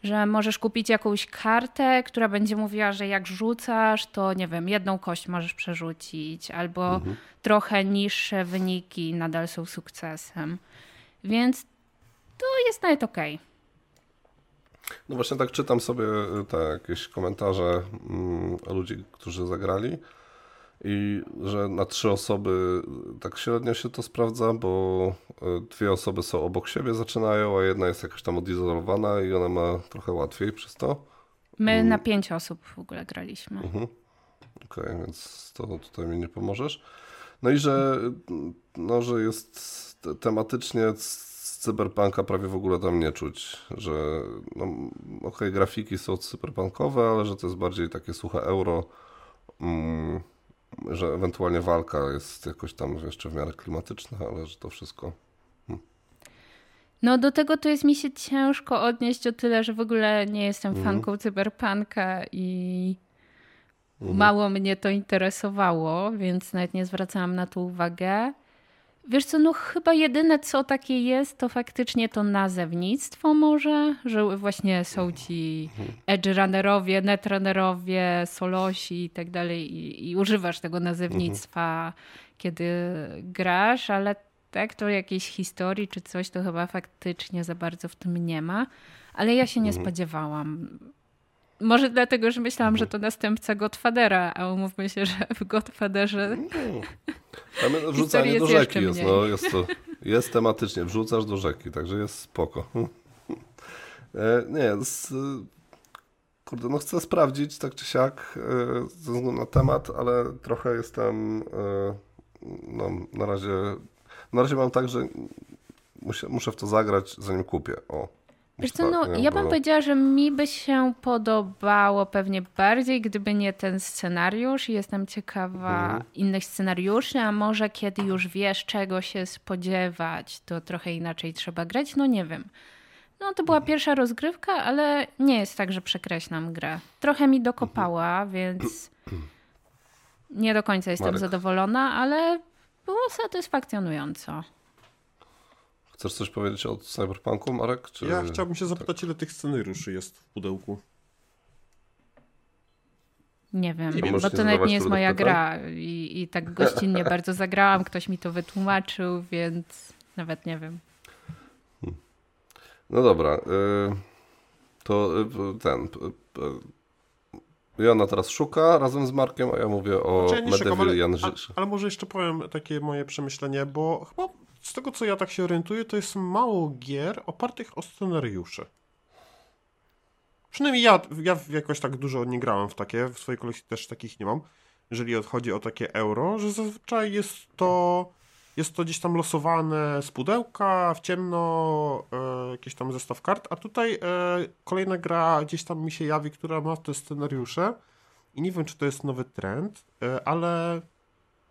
że możesz kupić jakąś kartę, która będzie mówiła, że jak rzucasz, to nie wiem, jedną kość możesz przerzucić, albo mhm. trochę niższe wyniki nadal są sukcesem. Więc to jest nawet okej. Okay. No właśnie tak czytam sobie te jakieś komentarze mm, ludzi, którzy zagrali i że na trzy osoby tak średnio się to sprawdza, bo e, dwie osoby są obok siebie, zaczynają, a jedna jest jakaś tam odizolowana i ona ma trochę łatwiej przez to. My mm. na pięć osób w ogóle graliśmy. Mhm. Okej, okay, więc to tutaj mi nie pomożesz. No i że, no, że jest tematycznie z cyberpunka prawie w ogóle tam nie czuć, że no, okej, okay, grafiki są cyberpunkowe, ale że to jest bardziej takie suche euro. Mm że ewentualnie walka jest jakoś tam jeszcze w miarę klimatyczna, ale że to wszystko. Hmm. No do tego to jest mi się ciężko odnieść o tyle, że w ogóle nie jestem mhm. fanką cyberpunka i mhm. mało mnie to interesowało, więc nawet nie zwracałam na to uwagę. Wiesz co, no chyba jedyne co takie jest, to faktycznie to nazewnictwo może, że właśnie są ci edge runnerowie, netrunnerowie, solosi i tak dalej i, używasz tego nazewnictwa, kiedy grasz, ale tak, to jakiejś historii czy coś, to chyba faktycznie za bardzo w tym nie ma. Ale ja się nie mhm. spodziewałam. Może dlatego, że myślałam, że to następca Godfadera, a umówmy się, że w Godfaderze... Tam wrzucanie do rzeki jest, no, jest, to, jest tematycznie, wrzucasz do rzeki, także jest spoko. E, nie, z, kurde, no chcę sprawdzić tak czy siak e, ze względu na temat, ale trochę jestem e, no, na razie na razie mam tak, że muszę, muszę w to zagrać zanim kupię. O. Wiesz co, no, ja bym powiedziała, że mi by się podobało pewnie bardziej, gdyby nie ten scenariusz. Jestem ciekawa mhm. innych scenariuszy, a może kiedy już wiesz, czego się spodziewać, to trochę inaczej trzeba grać. No nie wiem. No to była mhm. pierwsza rozgrywka, ale nie jest tak, że przekreślam grę. Trochę mi dokopała, mhm. więc nie do końca jestem Marek. zadowolona, ale było satysfakcjonująco. Chcesz coś powiedzieć o Cyberpunku, Marek? Czy... Ja chciałbym się zapytać, tak. ile tych scenariuszy jest w pudełku? Nie wiem, nie bo to nawet nie jest moja pytań? gra I, i tak gościnnie bardzo zagrałam, ktoś mi to wytłumaczył, więc nawet nie wiem. Hmm. No dobra, y, to y, ten... Joanna teraz szuka razem z Markiem, a ja mówię o znaczy, ja ale, ale, ale może jeszcze powiem takie moje przemyślenie, bo chyba z tego co ja tak się orientuję, to jest mało gier opartych o scenariusze. Przynajmniej ja, ja jakoś tak dużo nie grałem w takie, w swojej kolekcji też takich nie mam, jeżeli chodzi o takie euro, że zazwyczaj jest to jest to gdzieś tam losowane z pudełka, w ciemno, e, jakiś tam zestaw kart, a tutaj e, kolejna gra gdzieś tam mi się jawi, która ma te scenariusze i nie wiem, czy to jest nowy trend, e, ale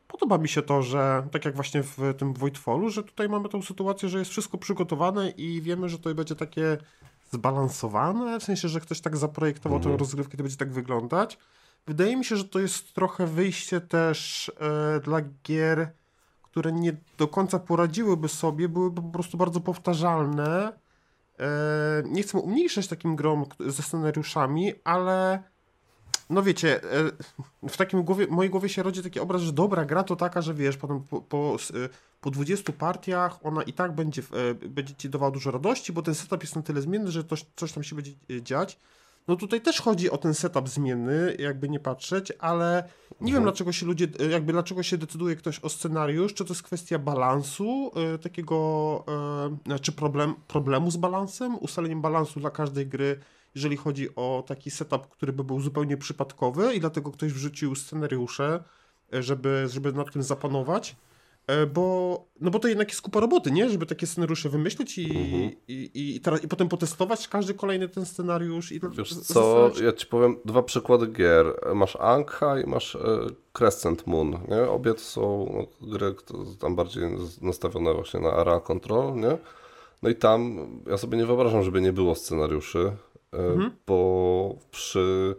Podoba mi się to, że tak jak właśnie w tym Voidfallu, że tutaj mamy tą sytuację, że jest wszystko przygotowane i wiemy, że to będzie takie zbalansowane, w sensie, że ktoś tak zaprojektował mhm. tę rozgrywkę, to będzie tak wyglądać. wydaje mi się, że to jest trochę wyjście też e, dla gier, które nie do końca poradziłyby sobie, byłyby po prostu bardzo powtarzalne. E, nie chcę umniejszać takim grom ze scenariuszami, ale no wiecie, e, w takim głowie, mojej głowie się rodzi taki obraz, że dobra gra to taka, że wiesz, potem po, po, e, po 20 partiach ona i tak będzie, e, będzie ci dawała dużo radości, bo ten setup jest na tyle zmienny, że coś, coś tam się będzie dziać. No tutaj też chodzi o ten setup zmienny, jakby nie patrzeć, ale nie mhm. wiem dlaczego się ludzie, jakby dlaczego się decyduje ktoś o scenariusz, czy to jest kwestia balansu, y, takiego, y, znaczy problem, problemu z balansem, ustaleniem balansu dla każdej gry, jeżeli chodzi o taki setup, który by był zupełnie przypadkowy i dlatego ktoś wrzucił scenariusze, żeby, żeby nad tym zapanować. E, bo, no bo to jednak jest kupa roboty, nie? Żeby takie scenariusze wymyślić i, mhm. i, i, teraz, i potem potestować każdy kolejny ten scenariusz. I Wiesz co, ja ci powiem dwa przykłady gier. Masz Ankha i masz e, Crescent Moon, nie? Obie to są no, gry tam bardziej nastawione właśnie na area control, nie? No i tam ja sobie nie wyobrażam, żeby nie było scenariuszy, e, mhm. bo przy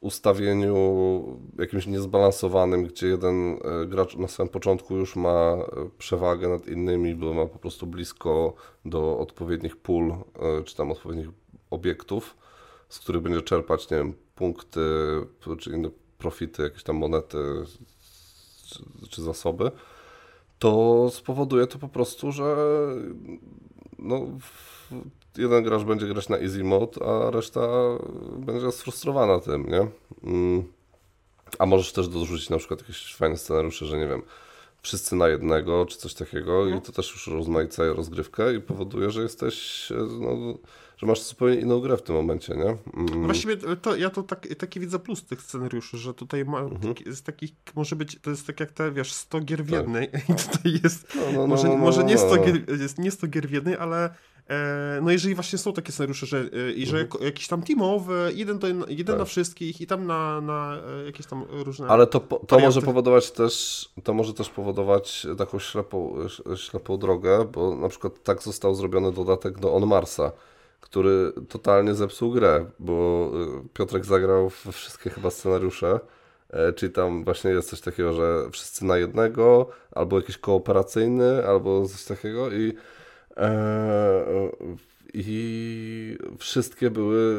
ustawieniu jakimś niezbalansowanym, gdzie jeden e, gracz na samym początku już ma e, przewagę nad innymi, bo ma po prostu blisko do odpowiednich pól, e, czy tam odpowiednich obiektów, z których będzie czerpać, nie wiem, punkty, czy inne profity, jakieś tam monety, czy, czy zasoby, to spowoduje to po prostu, że no, jeden gracz będzie grać na easy mode, a reszta będzie sfrustrowana tym, nie? Mm. A możesz też dorzucić na przykład jakieś fajne scenariusze, że nie wiem, wszyscy na jednego, czy coś takiego i no. to też już rozmaica rozgrywkę i powoduje, że jesteś, no, że masz zupełnie inną grę w tym momencie, nie? Mm. Właściwie to, ja to tak, taki widzę plus tych scenariuszy, że tutaj ma, mhm. z takich, może być, to jest tak jak te, wiesz, 100 gier w tak. jednej tak. i tutaj jest, no, no, może, no, może nie, 100 gier, jest nie 100 gier w jednej, ale no jeżeli właśnie są takie scenariusze, że, e, i że mhm. jakiś tam teamowy, jeden, do, jeden tak. na wszystkich i tam na, na e, jakieś tam różne... Ale to, to może powodować też, to może też powodować taką ślepą, ślepą drogę, bo na przykład tak został zrobiony dodatek do On Marsa, który totalnie zepsuł grę, bo Piotrek zagrał we wszystkie chyba scenariusze, czyli tam właśnie jest coś takiego, że wszyscy na jednego, albo jakiś kooperacyjny, albo coś takiego i E, I wszystkie były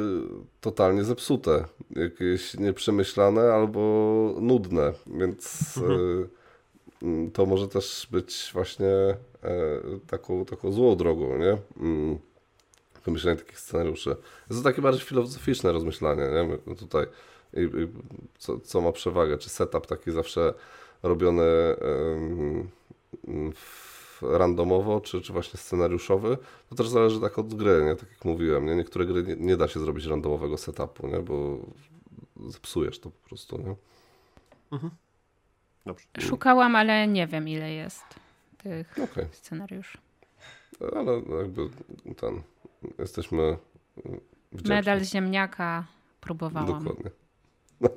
totalnie zepsute, jakieś nieprzemyślane albo nudne, więc mhm. E, to może też być właśnie e, taką, taką złą drogą, nie? Wymyślenie takich scenariuszy. Jest to takie bardziej filozoficzne rozmyślanie, nie? Tutaj i, i co, co ma przewagę, czy setup taki zawsze robiony w randomowo, czy, czy właśnie scenariuszowy, to też zależy tak od gry, nie? tak jak mówiłem. Nie? Niektóre gry nie, nie da się zrobić randomowego setupu, nie? bo zepsujesz to po prostu. Nie? Mhm. Dobrze. Szukałam, ale nie wiem ile jest tych okay. scenariuszy. Ale jakby ten, jesteśmy wdzięczni. Medal ziemniaka próbowałam. Dokładnie.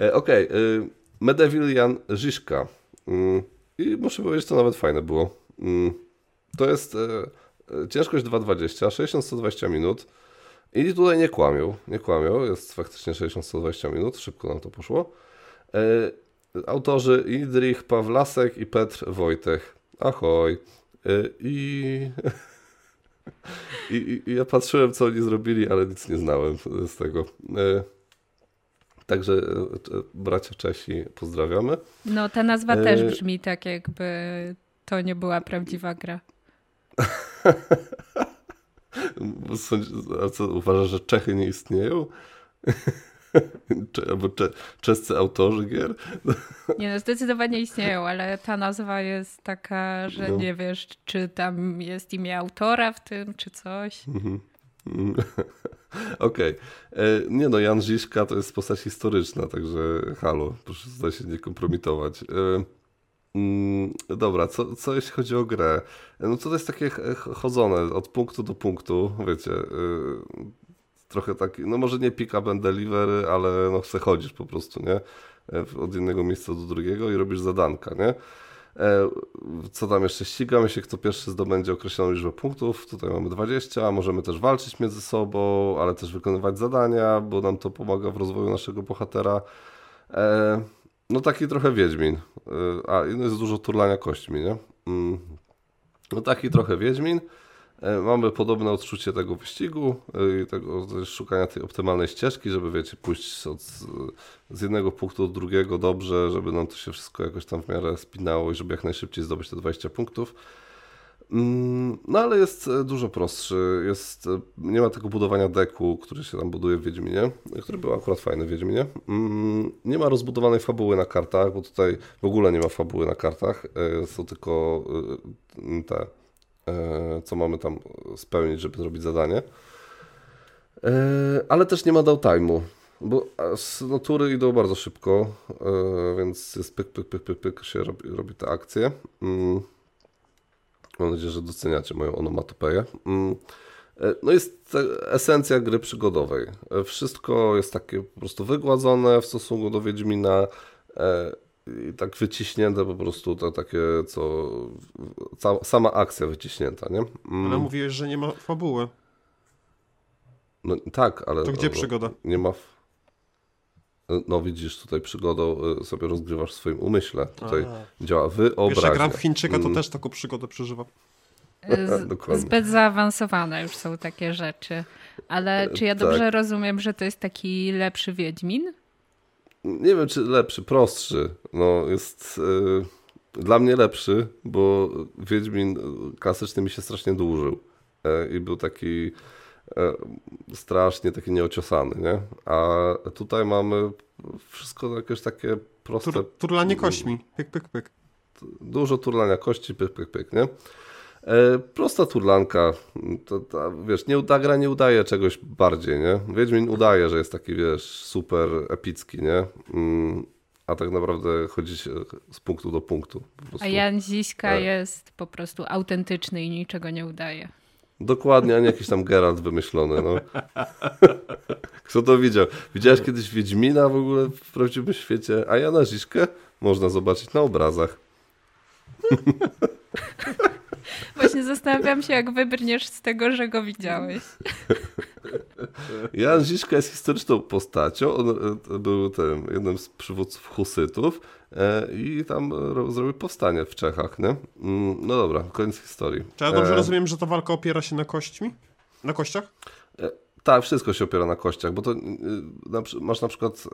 E, okej, okay. Medevil Jan Żyszka. Mm, i muszę powiedzieć, to nawet fajne było. Mm. To jest e, e, ciężkość 2.20, 60-120 minut. I tutaj nie kłamią, nie kłamią, jest faktycznie 60-120 minut, szybko nam to poszło. E, autorzy Idrich Pawlasek i Petr Wojtek. Ahoj. I, i, I, ja patrzyłem, co oni zrobili, ale nic nie znałem z tego. Także e, bracia Czesi pozdrawiamy. No ta nazwa e... też brzmi tak, jakby to nie była prawdziwa gra. A co, uważasz, że Czechy nie istnieją? Albo cze, czescy autorzy gier? Nie no, zdecydowanie istnieją, ale ta nazwa jest taka, że no. nie wiesz, czy tam jest imię autora w tym, czy coś. Mhm. Okej. Okay. E, nie no, Jan Ziszka to jest postać historyczna, także halo, proszę tutaj się nie kompromitować. E, mm, dobra, co, co jeśli chodzi o grę? E, no to jest takie chodzone od punktu do punktu, wiecie, trochę taki, no może nie pick up and delivery, ale no chcę chodzić po prostu, nie? Od jednego miejsca do drugiego i robisz zadanka, nie? E, co tam jeszcze? Ścigamy się, kto pierwszy zdobędzie określoną liczbę punktów. Tutaj mamy 20, możemy też walczyć między sobą, ale też wykonywać zadania, bo nam to pomaga w rozwoju naszego bohatera. E, no taki trochę Wiedźmin. E, a no jest dużo turlania kośćmi, nie? Mm. No taki trochę Wiedźmin. Mamy podobne odczucie tego wyścigu i tego szukania tej optymalnej ścieżki, żeby wiecie, pójść od, z jednego punktu do drugiego dobrze, żeby nam to się wszystko jakoś tam w miarę spinało i żeby jak najszybciej zdobyć te 20 punktów. Mm, no ale jest e, dużo prostszy, jest, e, nie ma tego budowania deku, który się tam buduje w Wiedźminie, który był akurat fajny w Wiedźminie. Mm, nie ma rozbudowanej fabuły na kartach, bo tutaj w ogóle nie ma fabuły na kartach, e, są tylko te, co mamy tam spełnić, żeby zrobić zadanie. Ale też nie ma downtime'u, bo no, tury idą bardzo szybko, więc jest pyk, pyk, pyk, pyk, pyk się robi, robi te akcje. Mm. Mam nadzieję, że doceniacie moją onomatopeję. Mm. E, no jest esencja gry przygodowej. E, wszystko jest takie po prostu wygładzone w stosunku do Wiedźmina e, i tak wyciśnięte po prostu to takie, co sama akcja wyciśnięta, nie? Mm. Ale mówiłeś, że nie ma fabuły. No tak, ale... To gdzie przygoda? Nie ma... No widzisz, tutaj przygodą y, sobie rozgrywasz w swoim umyśle. Tutaj A. działa wyobraźnia. Wiesz, jak gram w Chińczyka, to mm. też taką przygodę przeżywam. Z, zbyt zaawansowane już są takie rzeczy. Ale czy ja dobrze tak. rozumiem, że to jest taki lepszy Wiedźmin? Nie wiem, czy lepszy, prostszy. No, jest y, dla mnie lepszy, bo Wiedźmin klasyczny mi się strasznie dłużył. Y, I był taki E, strasznie taki nieociosany, nie? A tutaj mamy wszystko jakieś takie proste... Tur, turlanie kośćmi, pyk, pyk, pyk. Dużo turlania kości, pyk, pyk, pyk, nie? E, prosta turlanka, to, to, wiesz, nie, ta gra nie udaje czegoś bardziej, nie? Wiedźmin udaje, że jest taki, wiesz, super epicki, nie? Mm, a tak naprawdę chodzi się z punktu do punktu. A Jan Ziśka e. jest po prostu autentyczny i niczego nie udaje. Dokładnie, a nie jakiś tam Geralt wymyślony. No. Kto to widział? Widziałeś kiedyś Wiedźmina w ogóle w prawdziwym świecie? A ja na Ziszkę można zobaczyć na obrazach. Właśnie zastanawiam się, jak wybrniesz z tego, że go widziałeś. Jan Ziszka jest historyczną postacią. On e, był tym, jednym z przywódców husytów e, i tam zrobił powstanie w Czechach. Nie? Mm, no dobra, koniec historii. Czy ja dobrze e... rozumiem, że ta walka opiera się na kośćmi? Na kościach? E, tak, wszystko się opiera na kościach, bo to masz na przykład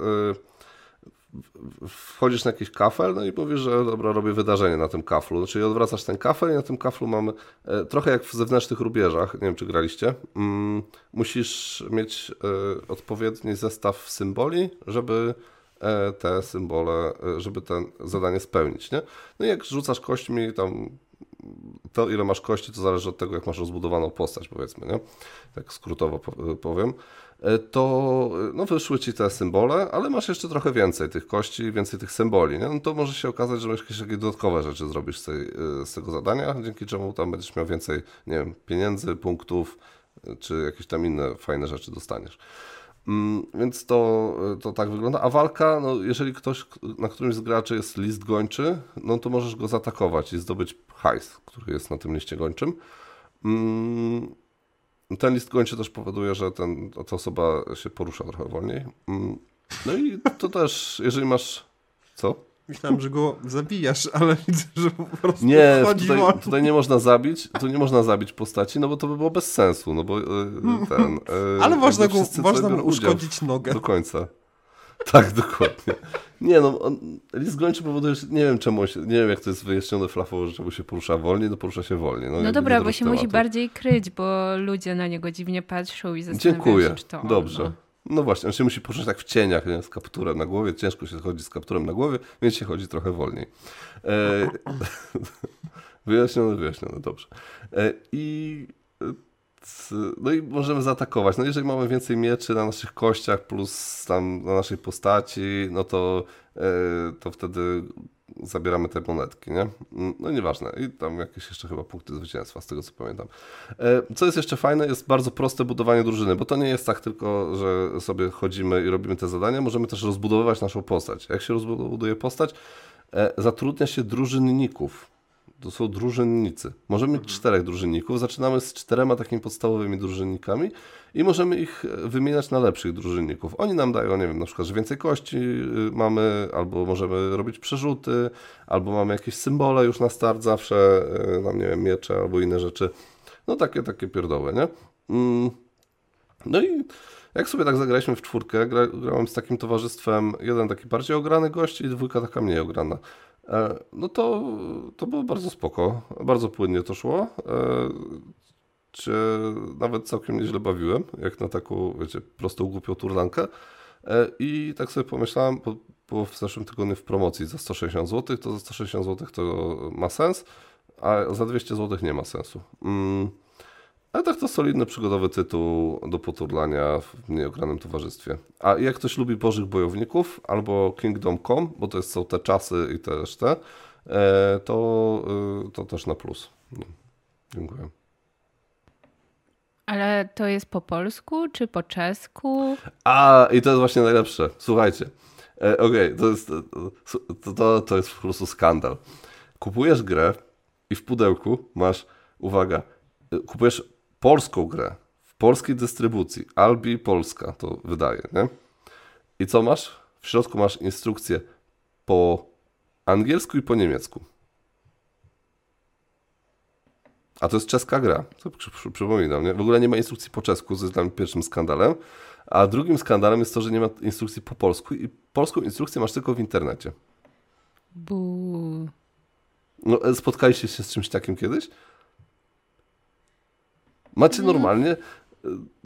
wchodzisz na jakiś kafel, no i mówisz, że dobra, robię wydarzenie na tym kaflu. Czyli odwracasz ten kafel i na tym kaflu mamy e, trochę jak w zewnętrznych rubieżach, nie wiem czy graliście, mm, musisz mieć e, odpowiedni zestaw symboli, żeby e, te symbole, żeby ten zadanie spełnić, nie? No i jak rzucasz kośćmi tam to ile masz kości, to zależy od tego, jak masz rozbudowaną postać, powiedzmy, nie? Tak skrótowo powiem. E, to e, no, wyszły ci te symbole, ale masz jeszcze trochę więcej tych kości, więcej tych symboli. Nie? No to może się okazać, że jakieś dodatkowe rzeczy zrobisz z, tej, e, z tego zadania, dzięki czemu tam będziesz miał więcej, nie wiem, pieniędzy, punktów, czy jakieś tam inne fajne rzeczy dostaniesz. Mm, więc to, to tak wygląda. A walka, no jeżeli ktoś na którymś z graczy jest list gończy, no to możesz go zaatakować i zdobyć hajs, który jest na tym liście gończym. Mm, ten list gończy też powoduje, że ten, ta osoba się porusza trochę wolniej. Mm, no i to też, jeżeli masz... Co? Myślałem, że go zabijasz, ale widzę, że po prostu Nie, tutaj, tutaj, nie można zabić, tu nie można zabić postaci, no bo to by było bez sensu, no bo e, ten... E, ale można, go, można uszkodzić nogę. Do końca. Tak, dokładnie. Nie no, on, list gończy powoduje, że nie wiem czemu, się, nie wiem jak to jest wyjaśnione flafowo, że czemu się porusza wolniej, no porusza się wolniej. No, no dobra, bo się tematu. musi bardziej kryć, bo ludzie na niego dziwnie patrzą i zastanawiają Dziękuję. się, czy to Dobrze. On, no. no właśnie, on się musi poruszać tak w cieniach, nie? z kapturem na głowie, ciężko się chodzi z kapturem na głowie, więc się chodzi trochę wolniej. E, wyjaśnione, wyjaśnione, dobrze. E, I no i możemy zaatakować. No jeżeli mamy więcej mieczy na naszych kościach plus tam na naszej postaci, no to, e, to wtedy zabieramy te monetki, nie? No nieważne. I tam jakieś jeszcze chyba punkty zwycięstwa, z tego co pamiętam. E, co jest jeszcze fajne, jest bardzo proste budowanie drużyny, bo to nie jest tak tylko, że sobie chodzimy i robimy te zadania, możemy też rozbudowywać naszą postać. Jak się rozbuduje postać? zatrudnia się drużynników. To są drużynnicy. Możemy mieć czterech drużynników. Zaczynamy z czterema takimi podstawowymi drużynnikami i możemy ich wymieniać na lepszych drużynników. Oni nam dają, nie wiem, na przykład, że więcej kości y, mamy, albo możemy robić przerzuty, albo mamy jakieś symbole już na start zawsze, nam, nie wiem, miecze albo inne rzeczy. No takie, takie pierdoły, nie? Mm. No i jak sobie tak zagraliśmy w czwórkę, gra, grałem z takim towarzystwem, jeden taki bardziej ograny gość i dwójka taka mniej ograna. E, no to, to było bardzo spoko, bardzo płynnie to szło. Czy e, nawet całkiem nieźle bawiłem, jak na taką, wiecie, prostą, głupią turlankę. E, I tak sobie pomyślałem, bo było w zeszłym tygodniu w promocji za 160 zł, to za 160 zł to ma sens, a za 200 zł nie ma sensu. Mm. Ale tak to solidny przygodowy tytuł do poturlania w nieogranym towarzystwie. A jak ktoś lubi Bożych Bojowników albo Kingdom Come, bo to są te czasy i te resztę, e, to, e, to też na plus. No. Dziękuję. Ale to jest po polsku czy po czesku? A, i to jest właśnie najlepsze. Słuchajcie. E, Okej, okay, to, jest, to, to, to jest po prostu skandal. Kupujesz grę i w pudełku masz, uwaga, kupujesz polską grę w polskiej dystrybucji, Albi Polska to wydaje, nie? I co masz? W środku masz instrukcję po angielsku i po niemiecku. A to jest czeska gra, to przy, przy, przypominam, nie? W ogóle nie ma instrukcji po czesku, to jest dla mnie pierwszym skandalem. A drugim skandalem jest to, że nie ma instrukcji po polsku i polską instrukcję masz tylko w internecie. Bu. No, e, spotkaliście się z czymś takim kiedyś? Macie normalnie e,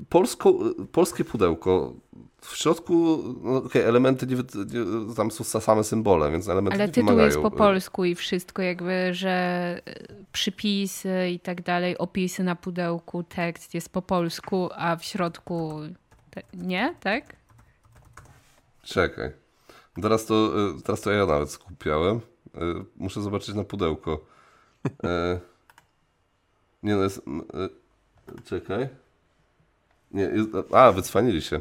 polsko, e, polskie pudełko. W środku, no okay, elementy nie, nie, tam są same symbole, więc elementy Ale nie tytuł jest po polsku i wszystko jakby, że e, przypisy i tak dalej, opisy na pudełku, tekst jest po polsku, a w środku nie, tak? Czekaj. Teraz to, teraz to ja nawet skupiałem. Muszę zobaczyć na pudełko. Nie no, jest... Czekaj. Nie, jest, a, wycwanili się.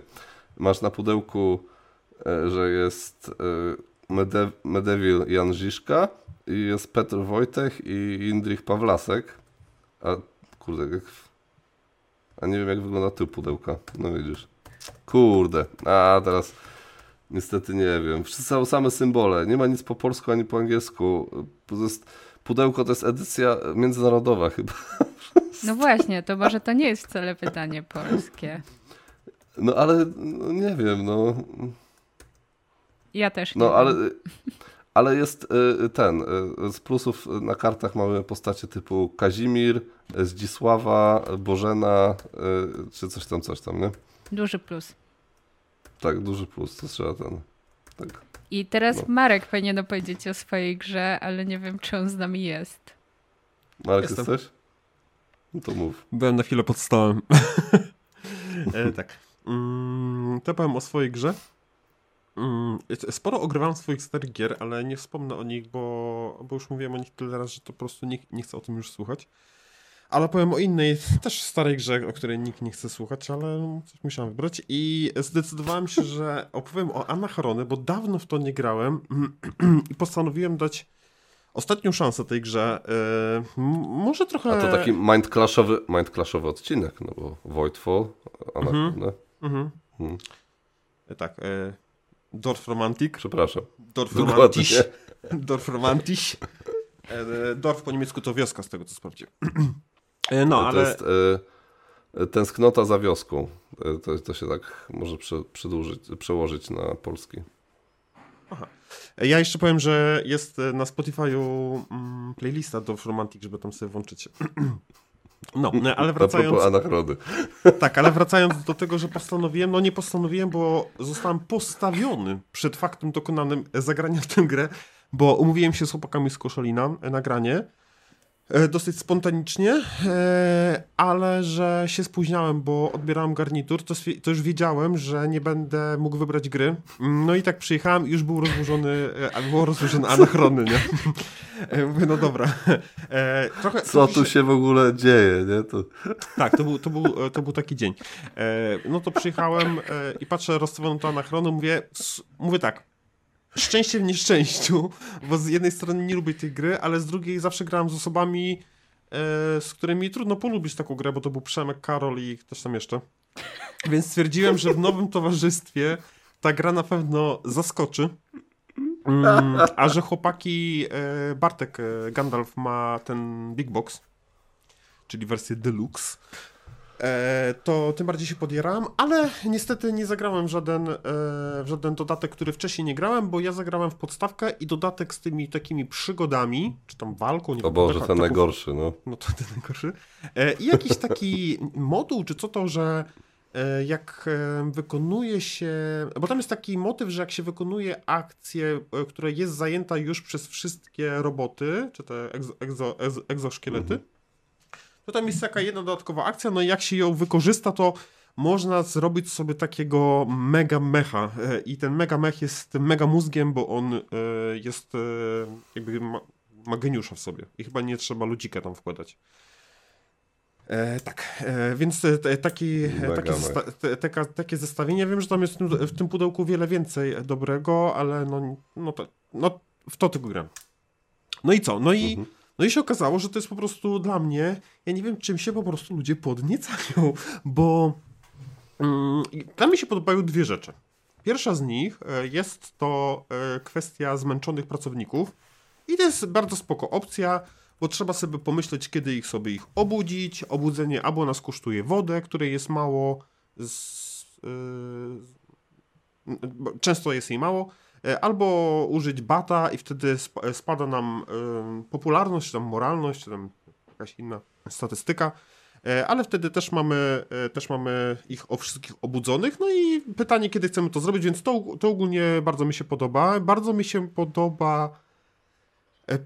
Masz na pudełku, e, że jest e, Mede, Medewil Jan Ziszka i jest Petr Wojtek i Indrich Pawlasek. A kurde, jak, a nie wiem jak wygląda tył pudełka. No widzisz. Kurde. A teraz niestety nie wiem. Wszyscy są same symbole. Nie ma nic po polsku ani po angielsku. Jest, pudełko to jest edycja międzynarodowa chyba. No właśnie, to może to nie jest wcale pytanie polskie. No ale no, nie wiem, no. Ja też nie. No ale, ale jest y, ten. Y, z plusów na kartach mamy postacie typu Kazimir, Zdzisława, Bożena, y, czy coś tam, coś tam, nie? Duży plus. Tak, duży plus, to trzeba ten. Tak. I teraz no. Marek powinien opowiedzieć o swojej grze, ale nie wiem, czy on z nami jest. Marek, Jestem. jesteś? No to mów. Byłem na chwilę pod stołem. e, tak. Mm, to powiem o swojej grze. Mm, sporo ogrywam swoich starych gier, ale nie wspomnę o nich, bo, bo już mówiłem o nich tyle razy, że to po prostu nikt nie chce o tym już słuchać. Ale powiem o innej, też starej grze, o której nikt nie chce słuchać, ale coś musiałem wybrać. I zdecydowałem się, że opowiem o Anachrony, bo dawno w to nie grałem i postanowiłem dać ostatnią szansę tej grze. Yy, może trochę... A to taki mind clashowy, mind clashowy odcinek, no bo Voidfall, Anachrony. Mhm. Mhm. Mhm. Tak. E, Dorf Romantik. Przepraszam. Dorf Romantisch. Dorf Romantisch. E, Dorf po niemiecku to wioska, z tego co sprawdziłem. E, no, to ale... jest e, tęsknota za wioską. E, to, to się tak może prze, przedłużyć, przełożyć na polski. Aha. Ja jeszcze powiem, że jest na Spotify'u mm, playlista Dorf Romantik, żeby tam sobie włączyć. No, ale wracając... anachrony. Tak, ale wracając do tego, że postanowiłem, no nie postanowiłem, bo zostałem postawiony przed faktem dokonanym zagrania w tę grę, bo umówiłem się z chłopakami z Koszalina na granie E, dosyć spontanicznie, e, ale że się spóźniałem, bo odbierałem garnitur, to, to, już wiedziałem, że nie będę mógł wybrać gry. No i tak przyjechałem, już był rozłożony, e, było rozłożone anachrony, nie? Mówię, no dobra. Trochę, Co tu się w ogóle dzieje, nie? To... Tak, to był, to, był, to był taki dzień. No to przyjechałem i patrzę, rozstawiono to anachrony, mówię, mówię tak, szczęście w nieszczęściu, bo z jednej strony nie lubię tej gry, ale z drugiej zawsze grałem z osobami, e, z którymi trudno polubić taką grę, bo to był Przemek, Karol i ktoś tam jeszcze. Więc stwierdziłem, że w nowym towarzystwie ta gra na pewno zaskoczy. Mm, a że chłopaki, e, Bartek e, Gandalf ma ten Big Box, czyli wersję Deluxe, to tym bardziej się podjeram, ale niestety nie zagrałem w żaden, w żaden dodatek, który wcześniej nie grałem, bo ja zagrałem w podstawkę i dodatek z tymi takimi przygodami, czy tam walką. Nie o Boże, ten najgorszy, no. No to ten najgorszy. I jakiś taki moduł, czy co to, że E, jak e, wykonuje się, bo tam jest taki motyw, że jak się wykonuje akcję, e, która jest zajęta już przez wszystkie roboty, czy te egzo, egzo, egzoszkielety, mhm. To tam jest taka jedna dodatkowa akcja, no i jak się ją wykorzysta, to można zrobić sobie takiego mega mecha i ten mega mech jest mega mózgiem, bo on jest jakby ma, ma geniusza w sobie i chyba nie trzeba ludzika tam wkładać. E, tak, e, więc e, taki, takie, zesta te, takie zestawienie. Wiem, że tam jest w tym pudełku wiele więcej dobrego, ale no, no, to, no w to tylko gram. No i co? No i, mhm. No i się okazało, że to jest po prostu dla mnie, ja nie wiem czym się po prostu ludzie podniecają, bo mm, dla mnie się podobają dwie rzeczy. Pierwsza z nich e, jest to e, kwestia zmęczonych pracowników i to jest bardzo spoko opcja, bo trzeba sobie pomyśleć, kiedy ich sobie ich obudzić. Obudzenie albo nas kosztuje wodę, której jest mało, z, yy, często jest jej mało, albo użyć bata i wtedy spada nam yy, popularność, czy tam moralność, czy tam jakaś inna statystyka, e, ale wtedy też mamy, też mamy ich o wszystkich obudzonych. No i pytanie, kiedy chcemy to zrobić, więc to, to ogólnie bardzo mi się podoba. Bardzo mi się podoba E,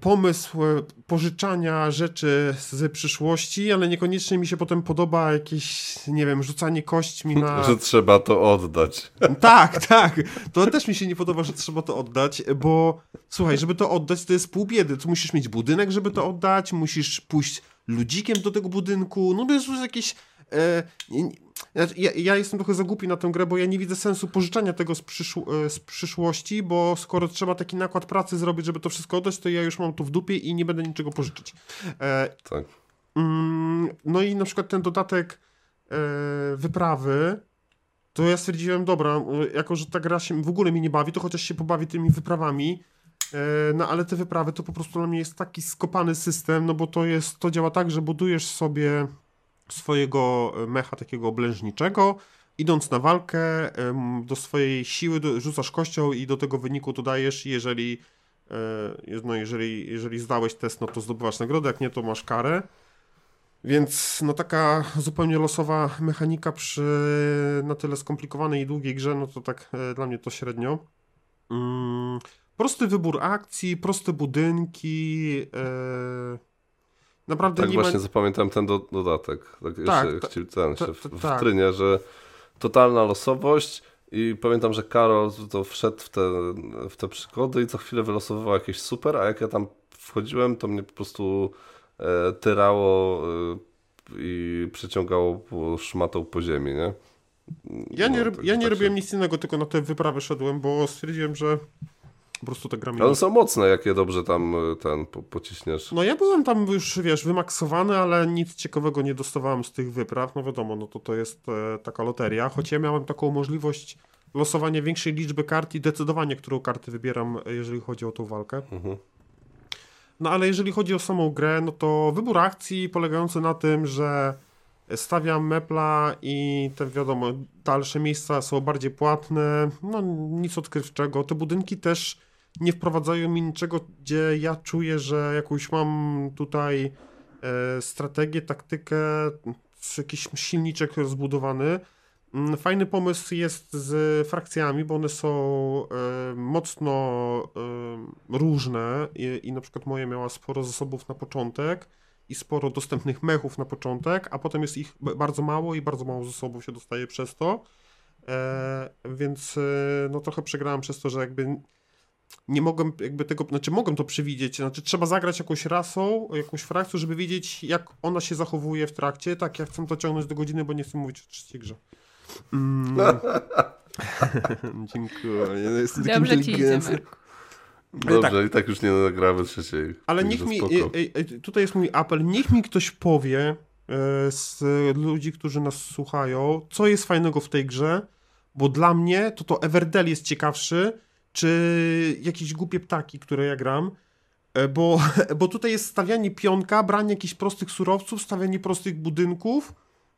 pomysł e, pożyczania rzeczy z przyszłości, ale niekoniecznie mi się potem podoba jakieś, nie wiem, rzucanie kośćmi na... Że trzeba to oddać. Tak, tak. To też mi się nie podoba, że trzeba to oddać, bo słuchaj, żeby to oddać, to jest pół biedy. Tu musisz mieć budynek, żeby to oddać, musisz pójść ludzikiem do tego budynku, no to jest już jakieś... E, ja, ja, jestem trochę za głupi na tę grę, bo ja nie widzę sensu pożyczania tego z, przyszł- e, z, przyszłości, bo skoro trzeba taki nakład pracy zrobić, żeby to wszystko oddać, to ja już mam to w dupie i nie będę niczego pożyczyć. E, tak. Mm, no i na przykład ten dodatek e, wyprawy, to ja stwierdziłem, dobra, e, jako że ta gra się w ogóle mi nie bawi, to chociaż się pobawi tymi wyprawami, e, no ale te wyprawy to po prostu dla mnie jest taki skopany system, no bo to jest, to działa tak, że budujesz sobie swojego mecha takiego oblężniczego, idąc na walkę do swojej siły rzucasz kością i do tego wyniku dodajesz, jeżeli e, no jeżeli, jeżeli zdałeś test, no to zdobywasz nagrodę, jak nie, to masz karę. Więc no taka zupełnie losowa mechanika przy na tyle skomplikowanej i długiej grze, no to tak e, dla mnie to średnio. Mm, prosty wybór akcji, proste budynki, Naprawdę tak nie właśnie ma... zapamiętam ten do, dodatek. Tak, tak, jeszcze, ta, ten, ta, w, w tak. trynie, że totalna losowość i pamiętam, że Karol to wszedł w te, w te przygody i co chwilę wylosowywał jakieś super, a jak ja tam wchodziłem, to mnie po prostu e, tyrało e, i przeciągało szmatą po ziemi, nie? Ja nie, no, tak, ja nie tak robiłem się... nic innego, tylko na te wyprawy szedłem, bo stwierdziłem, że po prostu te gramy. One są mocne, jak je dobrze tam e, ten po, pociśniesz. No ja byłem tam już, wiesz, wymaksowany, ale nic ciekawego nie dostawałem z tych wypraw. No wiadomo, no to to jest e, taka loteria. Choć ja miałem taką możliwość losowania większej liczby kart i decydowania, którą karty wybieram, e, jeżeli chodzi o tą walkę. Mhm. No ale jeżeli chodzi o samą grę, no to wybór akcji polegający na tym, że stawiam mepla i te wiadomo, dalsze miejsca są bardziej płatne, no nic odkrywczego. Te budynki też nie wprowadzają mi niczego, gdzie ja czuję, że jakąś mam tutaj e, strategię, taktykę, jakiś silniczek rozbudowany. Mm, fajny pomysł jest z frakcjami, bo one są e, mocno e, różne i, i na przykład moje miała sporo zasobów na początek i sporo dostępnych mechów na początek, a potem jest ich bardzo mało i bardzo mało zasobów się dostaje przez to. Więc no trochę przegrałem przez to, że jakby nie mogłem jakby tego, znaczy mogłem to przewidzieć, znaczy trzeba zagrać jakąś rasą, jakąś frakcją, żeby wiedzieć jak ona się zachowuje w trakcie, tak ja chcę to ciągnąć do godziny, bo nie chcę mówić o trzeciej grze. Mm. Dziękuję. Jestem taki Dobrze ci idzie. Dobrze, tak. i tak już nie nagramy trzeciej. Ale niech mi, e, e, tutaj jest mój apel, niech mi ktoś powie e, z ludzi, którzy nas słuchają, co jest fajnego w tej grze, bo dla mnie to to Everdell jest ciekawszy, czy jakieś głupie ptaki, które ja gram, e, bo, bo tutaj jest stawianie pionka, branie jakichś prostych surowców, stawianie prostych budynków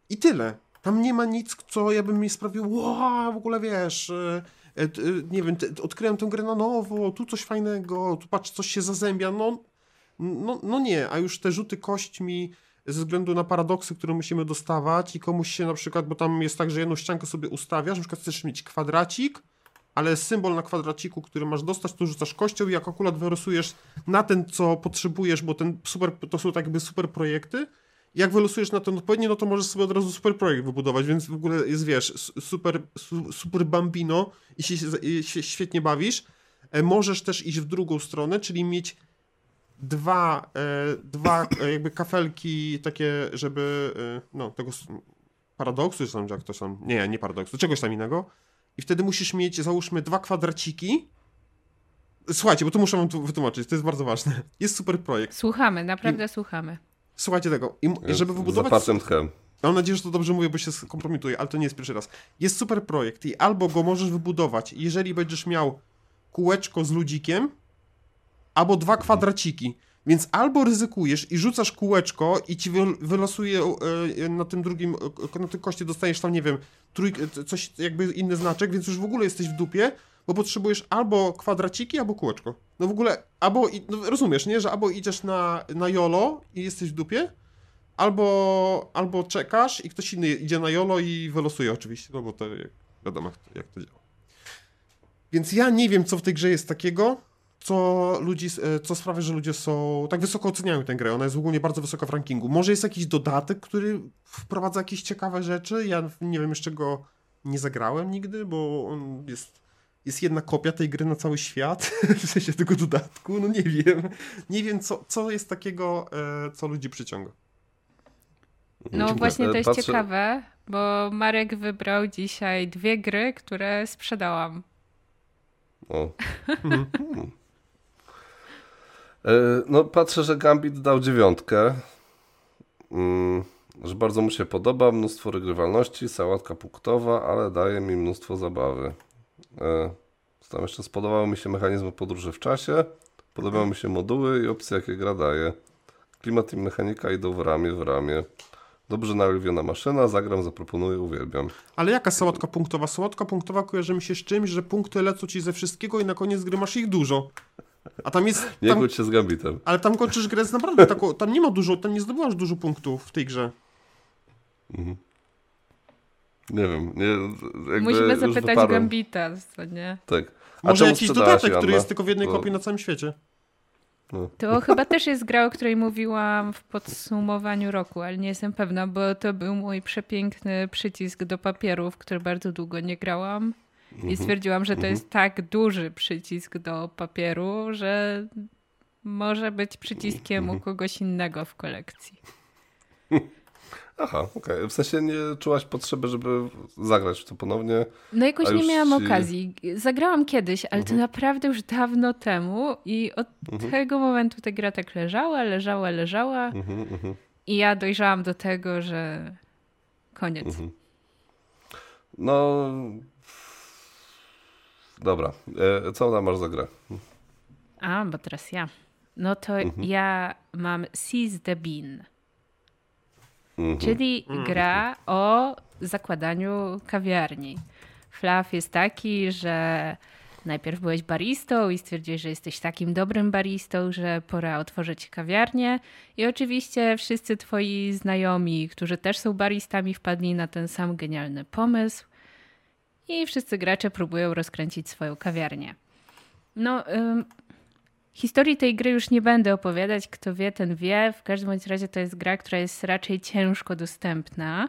i tyle. Tam nie ma nic, co ja bym mi sprawił, w ogóle wiesz, e, e, nie wiem, odkryłem tę grę na nowo, tu coś fajnego, tu patrz, coś się zazębia, no, no, no nie, a już te rzuty kośćmi ze względu na paradoksy, które musimy dostawać i komuś się na przykład, bo tam jest tak, że jedną ściankę sobie ustawiasz, na przykład chcesz mieć kwadracik, ale symbol na kwadraciku, który masz dostać, to rzucasz kością i jak akurat wylosujesz na ten, co potrzebujesz, bo ten super, to są tak jakby super projekty, jak wylosujesz na ten odpowiedni, no to możesz sobie od razu super projekt wybudować, więc w ogóle jest, wiesz, su- super, su, super bambino i się, się świetnie bawisz. E, Możesz też iść w drugą stronę, czyli mieć dwa, e, dwa e, jakby kafelki takie, żeby, e, no, tego paradoksu, czy tam, jak to tam, nie, nie paradoksu, czegoś tam innego. I wtedy musisz mieć, załóżmy, dwa kwadraciki. Słuchajcie, bo to muszę wam tu wytłumaczyć, to jest bardzo ważne. Jest super projekt. Słuchamy, naprawdę słuchamy. Słuchajcie tego. I, i żeby Z wybudować... zapartym tchem. Mam nadzieję, że to dobrze mówię, bo się skompromituję, ale to nie jest pierwszy raz. Jest super projekt i albo go możesz wybudować, jeżeli będziesz miał kółeczko z ludzikiem, albo dwa kwadraciki. Więc albo ryzykujesz i rzucasz kółeczko i ci wy- wylosuje e, na tym drugim, e, na tej kości dostajesz tam, nie wiem, e, coś, jakby inny znaczek, więc już w ogóle jesteś w dupie, bo potrzebujesz albo kwadraciki, albo kółeczko. No w ogóle, albo, no rozumiesz, nie, że albo idziesz na, na YOLO i jesteś w dupie, albo, albo czekasz i ktoś inny idzie na YOLO i wylosuje oczywiście, no bo to jak, wiadomo jak to działa. Więc ja nie wiem, co w tej grze jest takiego, co, ludzi, e, co sprawia, że ludzie są tak wysoko oceniają tę grę. Ona jest ogólnie bardzo wysoka w rankingu. Może jest jakiś dodatek, który wprowadza jakieś ciekawe rzeczy. Ja nie wiem, jeszcze go nie zagrałem nigdy, bo on jest, jest jedna kopia tej gry na cały świat, w sensie tego dodatku. No nie wiem. Nie wiem, co, co jest takiego, e, co ludzi przyciąga. No Dziękuję. właśnie to jest patrzę- ciekawe, bo Marek wybrał dzisiaj dwie gry, które sprzedałam. O. Mhm. E, No, patrzę, że Gambit dał dziewiątkę. Mm, że bardzo mu się podoba, mnóstwo regrywalności, sałatka punktowa, ale daje mi mnóstwo zabawy. E, Co tam jeszcze spodobały mi się mechanizmy podróży w czasie, podobały mi się moduły i opcje, jakie gra daje. Klimat i mechanika idą w ramię w ramię. Dobrze narobiona maszyna, zagram, zaproponuję, uwielbiam. Ale jaka sałatka punktowa? Sałatka punktowa kojarzy mi się z czymś, że punkty lecą ci ze wszystkiego i na koniec gry masz ich dużo. A tam jest. Nie Tam, kłóć się z Gambitem. ale tam kończysz grę z naprawdę taką. Tam nie ma dużo, tam nie zdobywasz dużo punktów w tej grze. Nie wiem, nie, Musimy zapytać wyparłem. Gambita, co nie? Tak. A Może jakiś dodatek, który Joanna? jest tylko w jednej No. kopii na całym świecie. To chyba też jest gra, o której mówiłam w podsumowaniu roku, ale nie jestem pewna, bo to był mój przepiękny przycisk do papieru, w który bardzo długo nie grałam. I stwierdziłam, że to jest tak duży przycisk do papieru, że może być przyciskiem u kogoś innego w kolekcji. Aha, okej. W sensie nie czułaś potrzeby, żeby zagrać w to ponownie. No jakoś nie miałam ci- Mhm. okazji. Zagrałam kiedyś, ale to naprawdę już dawno temu i od tego momentu ta gra tak leżała, leżała, leżała Mhm, mhm, i ja dojrzałam do tego, że koniec. mhm. No. Dobra. E, co tam masz za grę? A, bo teraz ja. No to Mhm. ja mam Seize the Bean, Mhm. czyli gra o zakładaniu kawiarni. Flaw jest taki, że najpierw byłeś baristą i stwierdziłeś, że jesteś takim dobrym baristą, że pora otworzyć kawiarnię. I oczywiście wszyscy twoi znajomi, którzy też są baristami, wpadli na ten sam genialny pomysł. I wszyscy gracze próbują rozkręcić swoją kawiarnię. No, ym, historii tej gry już nie będę opowiadać. Kto wie, ten wie. W każdym bądź razie to jest gra, która jest raczej ciężko dostępna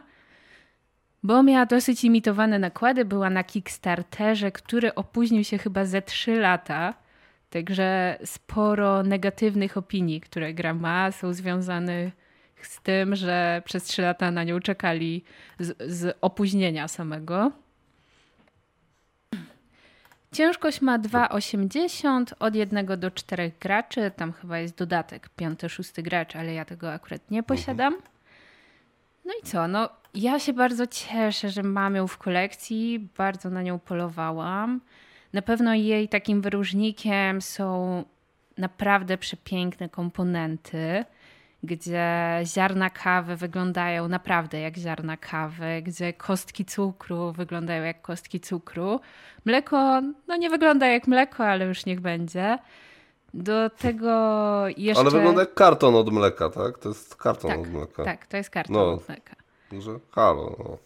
bo miała dosyć imitowane nakłady, była na Kickstarterze, który opóźnił się chyba ze 3 lata. Także sporo negatywnych opinii, które gra ma, są związane z tym, że przez 3 lata na nią czekali z, z opóźnienia samego. Ciężkość ma 2,80 od 1 do 4 graczy. Tam chyba jest dodatek 5-6 gracz, ale ja tego akurat nie posiadam. No i co? No, ja się bardzo cieszę, że mam ją w kolekcji. Bardzo na nią polowałam. Na pewno jej takim wyróżnikiem są naprawdę przepiękne komponenty gdzie ziarna kawy wyglądają naprawdę jak ziarna kawy, gdzie kostki cukru wyglądają jak kostki cukru. Mleko, no nie wygląda jak mleko, ale już niech będzie. Do tego jeszcze... Ale wygląda jak karton od mleka, tak? To jest karton tak, od mleka. Tak, to jest karton no, od mleka. Że halo, no.